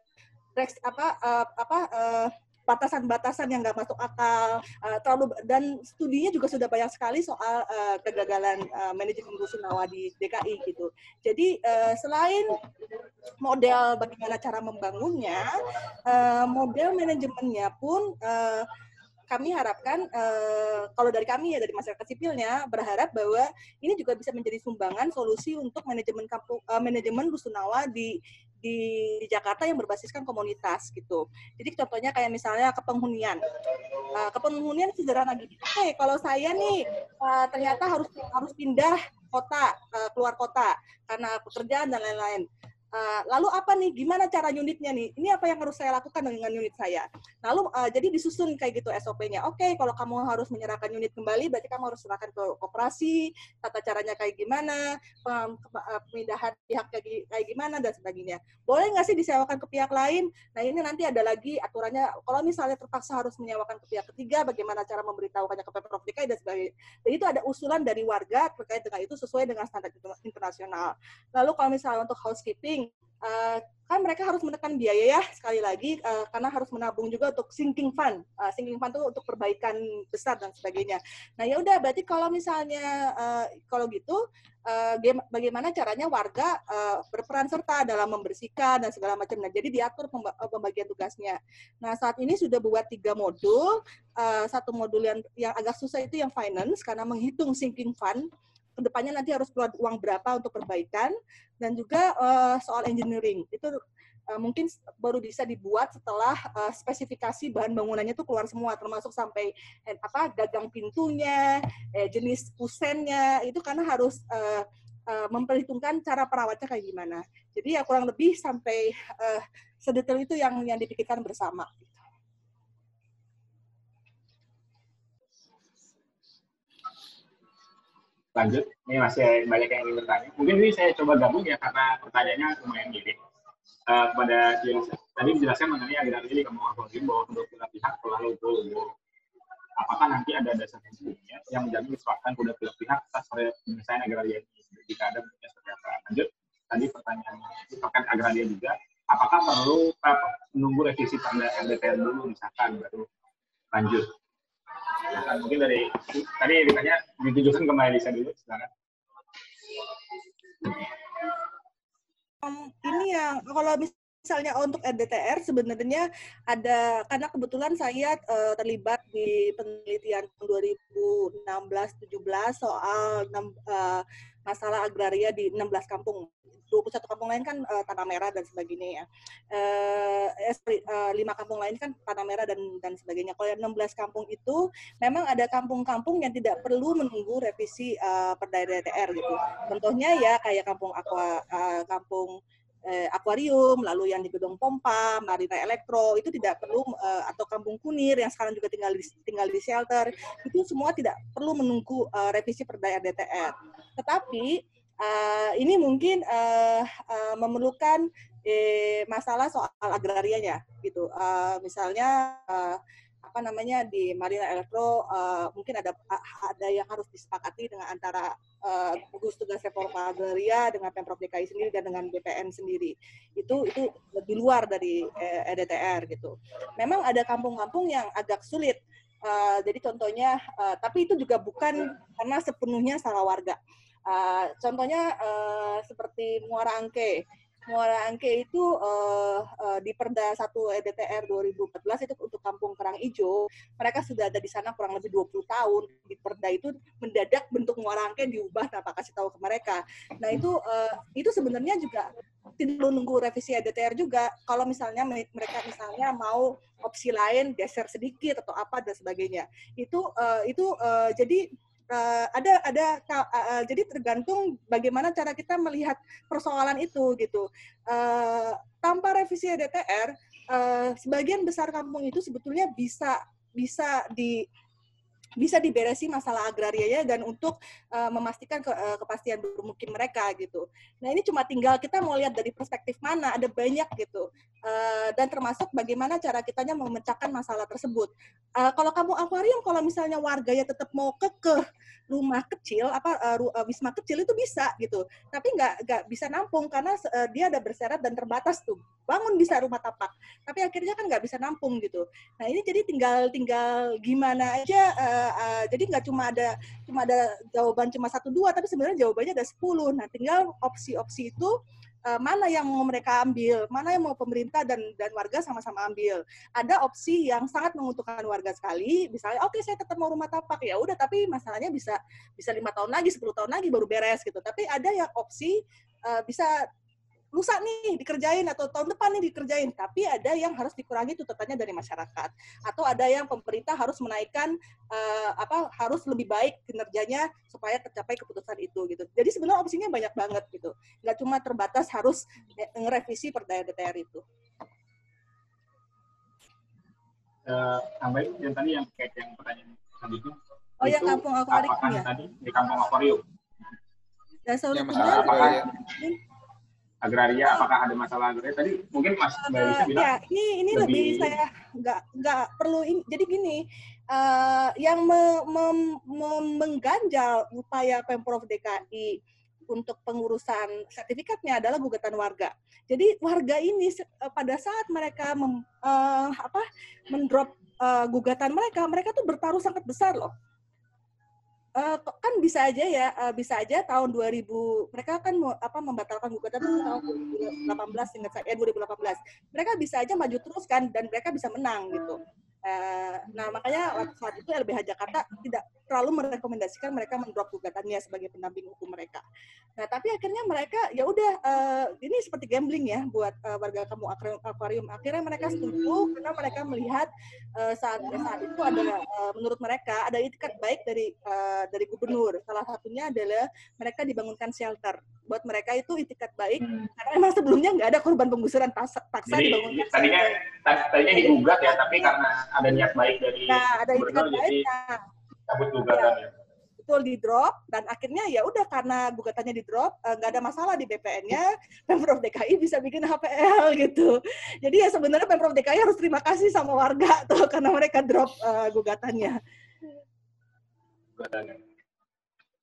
S8: reks- apa eh, apa eh, batasan-batasan yang nggak masuk akal eh, terlalu dan studinya juga sudah banyak sekali soal eh, kegagalan eh, manajemen rusunawa di DKI gitu. Jadi eh, selain model bagaimana cara membangunnya, eh, model manajemennya pun eh, kami harapkan kalau dari kami ya dari masyarakat sipilnya berharap bahwa ini juga bisa menjadi sumbangan solusi untuk manajemen kampung manajemen rusunawa di di, Jakarta yang berbasiskan komunitas gitu. Jadi contohnya kayak misalnya kepenghunian. Uh, kepenghunian sederhana gitu. Oke, okay, kalau saya nih uh, ternyata harus harus pindah kota, uh, keluar kota karena pekerjaan dan lain-lain. Uh, lalu apa nih? Gimana cara unitnya nih? Ini apa yang harus saya lakukan dengan unit saya? Lalu uh, jadi disusun kayak gitu SOP-nya. Oke, okay, kalau kamu harus menyerahkan unit kembali, berarti kamu harus serahkan ke koperasi, tata caranya kayak gimana, pemindahan pihak kayak, gimana dan sebagainya. Boleh nggak sih disewakan ke pihak lain? Nah ini nanti ada lagi aturannya. Kalau misalnya terpaksa harus menyewakan ke pihak ketiga, bagaimana cara memberitahukannya ke pemprov DKI dan sebagainya. Dan itu ada usulan dari warga terkait dengan itu sesuai dengan standar internasional. Lalu kalau misalnya untuk housekeeping uh, kan mereka harus menekan biaya ya sekali lagi uh, karena harus menabung juga untuk sinking fund. Uh, sinking fund itu untuk perbaikan besar dan sebagainya. Nah ya udah berarti kalau misalnya uh, kalau gitu uh, bagaimana caranya warga uh, berperan serta dalam membersihkan dan segala macam. Nah jadi diatur pembagian tugasnya. Nah saat ini sudah buat tiga modul. Uh, satu modul yang yang agak susah itu yang finance karena menghitung sinking fund ke depannya nanti harus keluar uang berapa untuk perbaikan dan juga uh, soal engineering. Itu uh, mungkin baru bisa dibuat setelah uh, spesifikasi bahan bangunannya itu keluar semua termasuk sampai eh, apa gagang pintunya eh, jenis pusennya itu karena harus uh, uh, memperhitungkan cara perawatnya kayak gimana. Jadi ya kurang lebih sampai uh, sedetail itu yang yang dipikirkan bersama
S6: lanjut. Ini masih banyak yang ingin bertanya. Mungkin ini saya coba gabung ya karena pertanyaannya lumayan gini. Uh, kepada tadi dijelaskan mengenai agraria di kamu Akwarium bahwa kedua belah pihak telah logo apakah nanti ada dasar hukumnya yang menjamin disepakatan kedua belah pihak atas penyelesaian agraria ini jika ada bentuknya seperti apa. Lanjut, tadi pertanyaannya terkait agraria juga, apakah perlu uh, menunggu revisi pada RDTR dulu misalkan baru lanjut Nah, mungkin dari tadi ditanya ditujukan ke Mbak Elisa dulu, silakan.
S8: Um, ini yang kalau misalnya untuk RDTR sebenarnya ada karena kebetulan saya uh, terlibat di penelitian 2016-17 soal uh, masalah agraria di 16 kampung 21 kampung lain kan uh, tanah merah dan sebagainya ya. Uh, uh, lima kampung lain kan tanah merah dan dan sebagainya. Kalau yang 16 kampung itu memang ada kampung-kampung yang tidak perlu menunggu revisi uh, perda DTR gitu. Contohnya ya kayak kampung aqua uh, kampung eh, akuarium, lalu yang di gedung pompa, marina elektro itu tidak perlu eh, atau kampung kunir yang sekarang juga tinggal di, tinggal di shelter itu semua tidak perlu menunggu eh, revisi perda DTR. Tetapi uh, ini mungkin uh, uh, memerlukan eh, masalah soal agrarianya gitu. Uh, misalnya uh, apa namanya di Marina Elektro uh, mungkin ada ada yang harus disepakati dengan antara uh, gugus tugas reforma agraria dengan pemprov DKI sendiri dan dengan BPN sendiri itu itu lebih luar dari eh, EDTR gitu. Memang ada kampung-kampung yang agak sulit. Uh, jadi contohnya, uh, tapi itu juga bukan karena sepenuhnya salah warga Uh, contohnya uh, seperti Muara Angke. Muara Angke itu uh, uh, di Perda 1 EDTR 2014 itu untuk Kampung Kerang Ijo, mereka sudah ada di sana kurang lebih 20 tahun. Di Perda itu mendadak bentuk Muara Angke diubah tanpa kasih tahu ke mereka. Nah, itu uh, itu sebenarnya juga tidak nunggu revisi EDTR juga. Kalau misalnya mereka misalnya mau opsi lain geser sedikit atau apa dan sebagainya. Itu uh, itu uh, jadi uh, ada ada uh, jadi tergantung bagaimana cara kita melihat persoalan itu gitu. Uh, tanpa revisi DTR, uh, sebagian besar kampung itu sebetulnya bisa bisa di bisa diberesi masalah agrarianya dan untuk uh, memastikan ke, uh, kepastian bermukim mereka gitu. Nah ini cuma tinggal kita mau lihat dari perspektif mana, ada banyak gitu. Uh, dan termasuk bagaimana cara kitanya memecahkan masalah tersebut. Uh, kalau kamu akuarium, kalau misalnya warganya tetap mau kekeh rumah kecil, apa uh, wisma kecil itu bisa gitu. Tapi nggak nggak bisa nampung karena uh, dia ada bersyarat dan terbatas tuh. Bangun bisa rumah tapak, tapi akhirnya kan nggak bisa nampung gitu. Nah ini jadi tinggal tinggal gimana aja. Uh, uh, jadi nggak cuma ada cuma ada jawaban cuma satu dua tapi sebenarnya jawabannya ada sepuluh. Nah tinggal opsi-opsi itu uh, mana yang mau mereka ambil mana yang mau pemerintah dan dan warga sama-sama ambil. Ada opsi yang sangat menguntungkan warga sekali misalnya oke okay, saya tetap mau rumah tapak. Ya udah tapi masalahnya bisa bisa lima tahun lagi 10 tahun lagi baru beres gitu. Tapi ada yang opsi uh, bisa lusa nih dikerjain atau tahun depan nih dikerjain, tapi ada yang harus dikurangi tuntutannya dari masyarakat atau ada yang pemerintah harus menaikkan uh, apa harus lebih baik kinerjanya supaya tercapai keputusan itu gitu. Jadi sebenarnya opsinya banyak banget gitu. Nggak cuma terbatas harus ngerevisi perdaya DTR itu.
S6: Uh, tambahin yang tadi yang kayak yang pertanyaan tadi itu.
S8: Oh ya kampung akuarium ya.
S6: Tadi di kampung akuarium.
S8: Dan solusinya
S6: ya, agraria apakah ada masalah agraria? Tadi mungkin Mas Mbak Lisa bilang
S8: ya ini ini lebih, lebih saya nggak nggak perlu in, jadi gini uh, yang me, me, me, mengganjal upaya pemprov DKI untuk pengurusan sertifikatnya adalah gugatan warga. Jadi warga ini uh, pada saat mereka mem, uh, apa mendrop uh, gugatan mereka, mereka tuh bertaruh sangat besar loh uh, kan bisa aja ya uh, bisa aja tahun 2000 mereka kan apa membatalkan gugatan tahun 2018 ingat saya 2018 mereka bisa aja maju terus kan dan mereka bisa menang gitu nah makanya saat itu LBH Jakarta tidak terlalu merekomendasikan mereka mendrop gugatannya sebagai pendamping hukum mereka. Nah, tapi akhirnya mereka ya udah uh, ini seperti gambling ya buat uh, warga kamu akuarium. Akhirnya mereka setuju karena mereka melihat uh, saat saat itu ada uh, menurut mereka ada itikat baik dari uh, dari gubernur. Salah satunya adalah mereka dibangunkan shelter. Buat mereka itu itikat baik hmm. karena emang sebelumnya nggak ada korban penggusuran paksa, paksa
S6: Jadi, dibangunkan. Tadinya tadinya digugat ya, tapi karena ada niat baik dari
S8: nah, ada itikat baik. Nah,
S6: cabut gugatan ya.
S8: Betul di drop dan akhirnya ya udah karena gugatannya di drop eh, nggak ada masalah di BPN-nya pemprov DKI bisa bikin HPL [LAUGHS] gitu. Jadi ya sebenarnya pemprov DKI harus terima kasih sama warga [LAUGHS] tuh karena mereka drop uh, gugatannya.
S6: Gugatannya.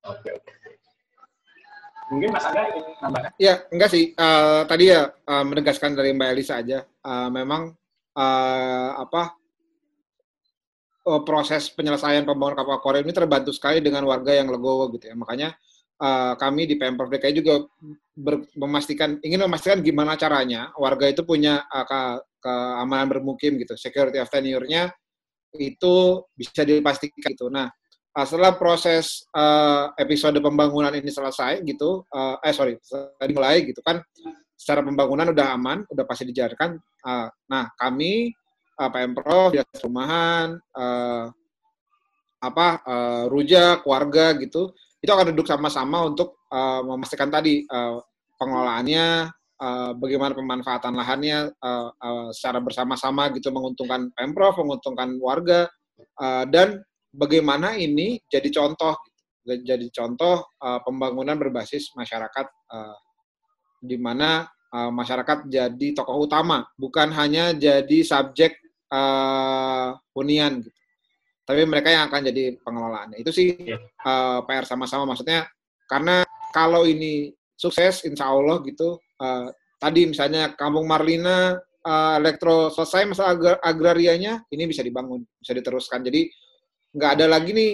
S6: Oke oke. Mungkin Mas Aga ingin tambahkan?
S7: Ya, enggak sih. Uh, tadi ya uh, menegaskan dari Mbak Elisa aja. Uh, memang uh, apa uh, proses penyelesaian pembangunan kapal Korea ini terbantu sekali dengan warga yang legowo gitu ya. Makanya uh, kami di Pemprov DKI juga ber, memastikan ingin memastikan gimana caranya warga itu punya uh, ke, keamanan bermukim gitu, security of tenure-nya itu bisa dipastikan gitu. Nah, setelah proses uh, episode pembangunan ini selesai gitu, uh, eh sorry, mulai gitu kan, secara pembangunan udah aman, udah pasti dijalankan. Uh, nah, kami uh, Pemprov, dinas rumahan, uh, apa uh, rujak, keluarga gitu, itu akan duduk sama-sama untuk uh, memastikan tadi uh, pengelolaannya, uh, bagaimana pemanfaatan lahannya uh, uh, secara bersama-sama gitu menguntungkan pemprov, menguntungkan warga, uh, dan bagaimana ini jadi contoh, jadi contoh uh, pembangunan berbasis masyarakat, uh, di mana uh, masyarakat jadi tokoh utama, bukan hanya jadi subjek uh, hunian gitu. Tapi mereka yang akan jadi pengelolaannya. Itu sih yeah. Iya. uh, PR sama-sama maksudnya karena kalau ini sukses insya Allah gitu uh, tadi misalnya Kampung Marlina uh, elektro selesai masalah agrar agrarianya ini bisa dibangun, bisa diteruskan. Jadi nggak ada lagi nih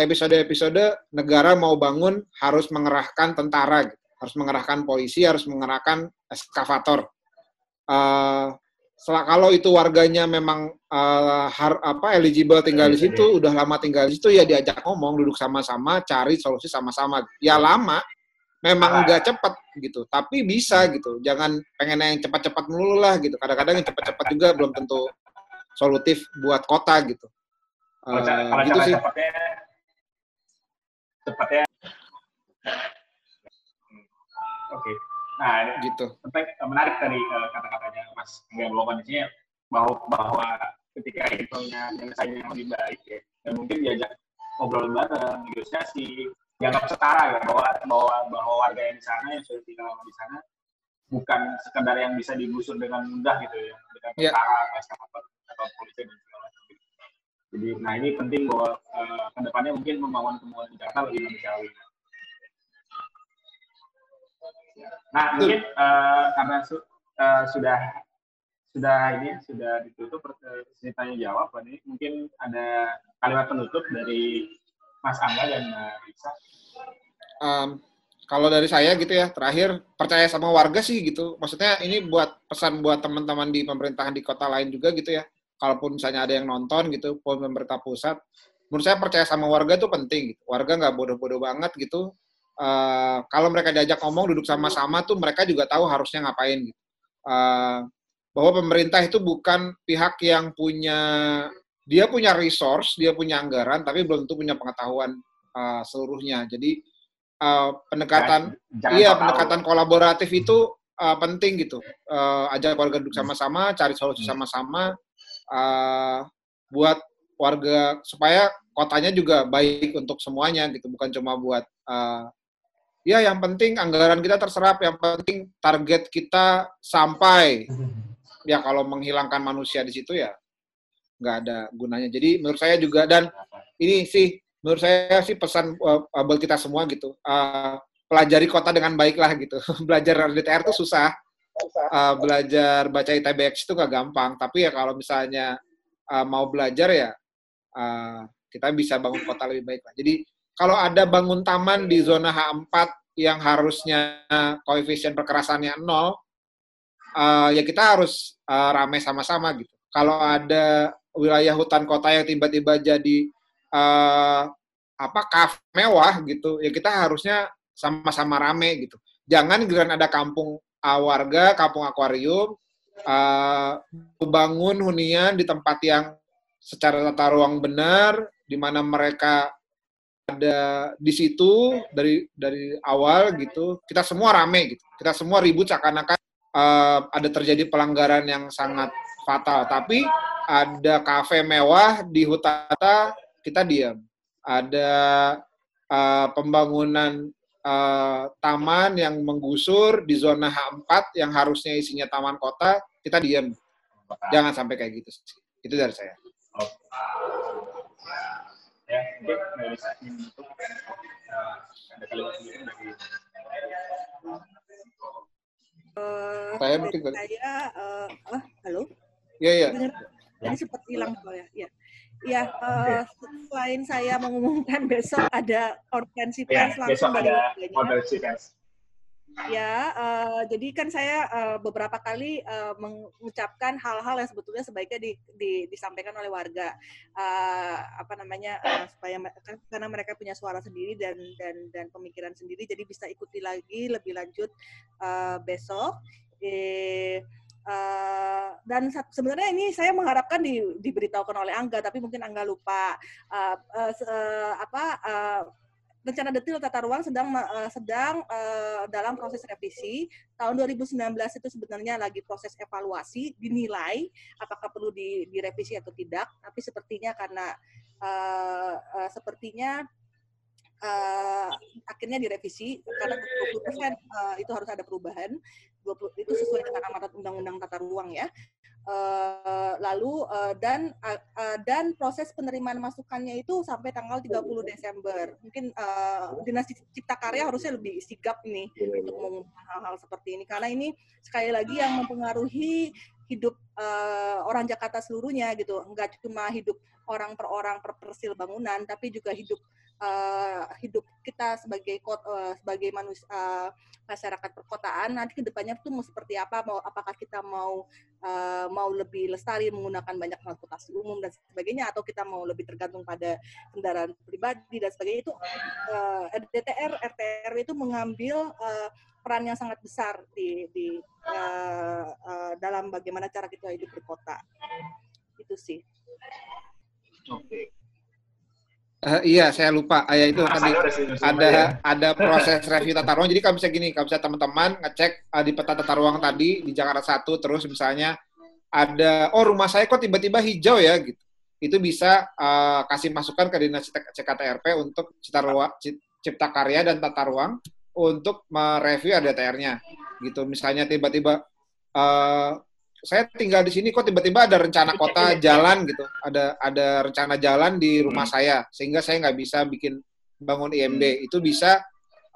S7: episode-episode uh, negara mau bangun harus mengerahkan tentara, gitu. harus mengerahkan polisi, harus mengerahkan eskavator. Uh, kalau itu warganya memang uh, har, apa eligible tinggal di situ, udah lama tinggal di situ ya diajak ngomong, duduk sama-sama, cari solusi sama-sama. Ya lama, memang nggak cepat gitu, tapi bisa gitu. Jangan pengen yang cepat-cepat melulu lah gitu. Kadang-kadang yang cepat-cepat juga belum tentu solutif buat kota gitu.
S6: Uh, kalau gitu sih. Cepatnya, cepatnya. Oke. Okay. Nah, gitu. menarik tadi uh, kata-katanya Mas Enggak kondisinya bahwa bahwa ketika itu punya penyelesaian yang lebih baik ya, dan mungkin diajak ngobrol bareng, negosiasi, dianggap setara ya bahwa bahwa bahwa warga yang di sana yang sudah tinggal di sana bukan sekedar yang bisa digusur dengan mudah gitu ya dengan yeah. tentara atau atau polisi dan segala macam. Jadi, nah ini penting bahwa uh, ke depannya mungkin membangun di Jakarta lebih manusiawi. Nah, mungkin uh, karena su uh, sudah sudah ini sudah ditutup sesi tanya jawab ini mungkin ada kalimat penutup dari Mas Angga dan Mbak Risa.
S7: Um, kalau dari saya gitu ya, terakhir percaya sama warga sih gitu. Maksudnya ini buat pesan buat teman-teman di pemerintahan di kota lain juga gitu ya. Kalaupun misalnya ada yang nonton gitu, pemerintah pusat, menurut saya percaya sama warga itu penting. Gitu. Warga nggak bodoh-bodoh banget gitu uh, kalau mereka diajak ngomong duduk sama-sama tuh mereka juga tahu harusnya ngapain gitu. Uh, bahwa pemerintah itu bukan pihak yang punya dia punya resource, dia punya anggaran, tapi belum tentu punya pengetahuan uh, seluruhnya. Jadi uh, pendekatan, Jangan iya pendekatan tahu. kolaboratif itu uh, penting gitu. Uh, ajak warga duduk sama-sama, cari solusi hmm. sama-sama, uh, buat warga supaya kotanya juga baik untuk semuanya gitu, bukan cuma buat uh, ya yang penting anggaran kita terserap, yang penting target kita sampai. Ya kalau menghilangkan manusia di situ ya nggak ada gunanya. Jadi menurut saya juga dan ini sih menurut saya sih pesan uh, buat kita semua gitu. Uh, pelajari kota dengan baik lah gitu. [LAUGHS] belajar DTR itu susah. Uh, belajar baca ITBX itu nggak gampang. Tapi ya kalau misalnya uh, mau belajar ya uh, kita bisa bangun kota lebih baik lah. Jadi kalau ada bangun taman di zona H4 yang harusnya koefisien perkerasannya nol, uh, ya kita harus uh, rame sama-sama gitu. Kalau ada wilayah hutan kota yang tiba-tiba jadi uh, apa kafe mewah gitu ya kita harusnya sama-sama rame gitu jangan giliran ada kampung uh, warga kampung akuarium uh, bangun hunian di tempat yang secara tata ruang benar di mana mereka ada di situ dari dari awal gitu kita semua rame gitu kita semua ribut seakan-akan uh, ada terjadi pelanggaran yang sangat fatal tapi ada kafe mewah di Hutata, kita diam. Ada uh, pembangunan uh, taman yang menggusur di zona H4 yang harusnya isinya taman kota, kita diam. Jangan sampai kayak gitu. Itu dari saya. Oh. Ya, mungkin dari
S8: Uh, saya mungkin saya uh, oh, halo
S7: iya iya
S8: Tadi sempat hilang soalnya. Ya. Ya, uh, selain saya mengumumkan besok ada konferensi
S6: iya, pers ya, langsung dari konferensi pers.
S8: Ya, uh, jadi kan saya uh, beberapa kali uh, mengucapkan hal-hal yang sebetulnya sebaiknya di, di, disampaikan oleh warga, uh, apa namanya, uh, supaya kan, karena mereka punya suara sendiri dan dan dan pemikiran sendiri, jadi bisa ikuti lagi lebih lanjut uh, besok. Eh, Uh, dan sebenarnya ini saya mengharapkan di, diberitahukan oleh Angga, tapi mungkin Angga lupa. Uh, uh, uh, apa uh, rencana detail tata ruang sedang uh, sedang uh, dalam proses revisi. Tahun 2019 itu sebenarnya lagi proses evaluasi, dinilai apakah perlu di, direvisi atau tidak. Tapi sepertinya karena uh, uh, sepertinya uh, akhirnya direvisi karena 20% uh, itu harus ada perubahan. 20, itu sesuai dengan amanat undang-undang tata ruang ya. Uh, lalu uh, dan uh, uh, dan proses penerimaan masukannya itu sampai tanggal 30 Desember. Mungkin uh, Dinas Cipta Karya harusnya lebih sigap nih untuk mengumumkan hal-hal seperti ini karena ini sekali lagi yang mempengaruhi hidup uh, orang Jakarta seluruhnya gitu. Enggak cuma hidup orang per orang per persil bangunan tapi juga hidup uh, hidup kita sebagai uh, sebagai manusia uh, masyarakat perkotaan nanti ke depannya itu mau seperti apa mau apakah kita mau uh, mau lebih lestari menggunakan banyak transportasi umum dan sebagainya atau kita mau lebih tergantung pada kendaraan pribadi dan sebagainya itu uh, DTR RTR itu mengambil uh, peran yang sangat besar di di uh, uh, dalam bagaimana cara kita hidup di kota itu sih.
S7: Oke. Uh, iya, saya lupa. Uh, ya itu tadi ada ya. ada proses review tata ruang. Jadi kalau bisa gini, kalau bisa teman-teman ngecek uh, di peta tata ruang tadi di Jakarta Satu, terus misalnya ada, oh rumah saya kok tiba-tiba hijau ya, gitu. Itu bisa uh, kasih masukan ke dinas CKTRP untuk cipta, ruang, cipta karya dan tata ruang untuk mereview RDTR-nya, gitu. Misalnya tiba-tiba uh, saya tinggal di sini kok tiba-tiba ada rencana kota jalan gitu, ada ada rencana jalan di rumah hmm. saya sehingga saya nggak bisa bikin bangun IMD hmm. itu bisa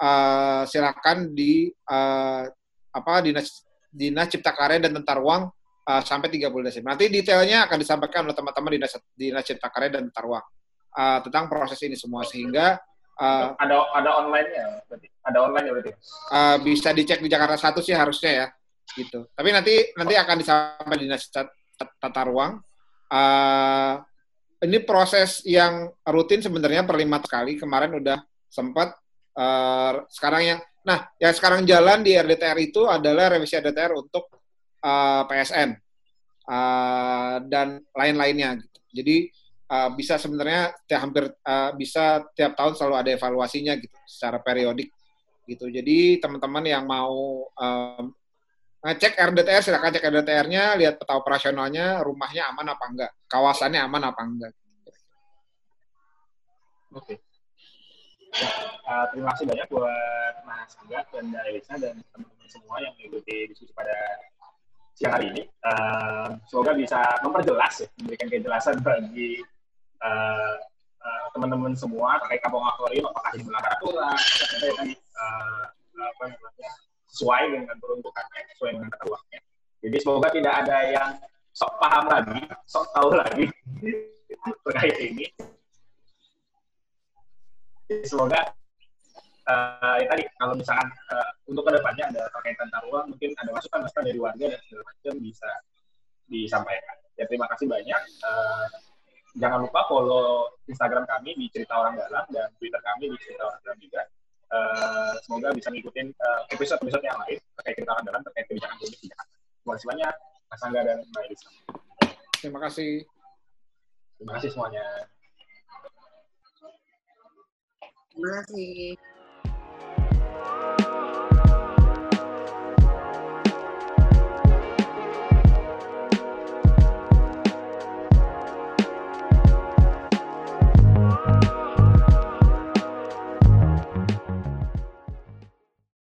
S7: uh, silakan di uh, apa dinas dinas cipta karya dan tata ruang uh, sampai 30 Desember. Nanti detailnya akan disampaikan oleh teman-teman dinas dinas cipta karya dan tata ruang uh, tentang proses ini semua sehingga
S6: uh, ada ada online-nya berarti. Ada online ya berarti.
S7: Uh, bisa dicek di Jakarta satu sih harusnya ya gitu. Tapi nanti nanti akan disampaikan dinas tata ruang. Uh, ini proses yang rutin sebenarnya per lima kali. Kemarin udah sempat Uh, sekarang yang, nah yang sekarang jalan di RDTR itu adalah revisi RDTR untuk uh, PSN uh, dan lain-lainnya. Gitu. Jadi uh, bisa sebenarnya tiap hampir uh, bisa tiap tahun selalu ada evaluasinya gitu secara periodik gitu. Jadi teman-teman yang mau um, ngecek RDTR silakan cek RDTR-nya, lihat peta operasionalnya, rumahnya aman apa enggak, kawasannya aman apa enggak.
S6: Oke. Ya, uh, terima kasih banyak buat Mas Angga dan Mbak Elisa dan teman-teman semua yang mengikuti diskusi pada siang hari ini. Uh, semoga bisa memperjelas, ya, memberikan kejelasan bagi uh, uh, teman-teman semua terkait kampung akuarium apakah ini melanggar aturan, apa namanya sesuai dengan peruntukannya, sesuai dengan ruangnya. Jadi semoga tidak ada yang sok paham lagi, sok tahu lagi [LAUGHS] terkait ini. Semoga uh, ya tadi kalau misalkan uh, untuk ke depannya ada terkait tata ruang mungkin ada masukan masukan dari warga dan segala macam bisa disampaikan. Ya terima kasih banyak. Uh, jangan lupa follow Instagram kami di cerita orang dalam dan Twitter kami di cerita orang dalam juga. Uh, semoga bisa ngikutin uh, episode-episode yang lain terkait orang dalam terkait kebijakan publik di Jakarta. Terima kasih banyak, Mas Angga dan Mbak Elisa.
S7: Terima kasih.
S6: Terima kasih semuanya.
S1: Terima kasih.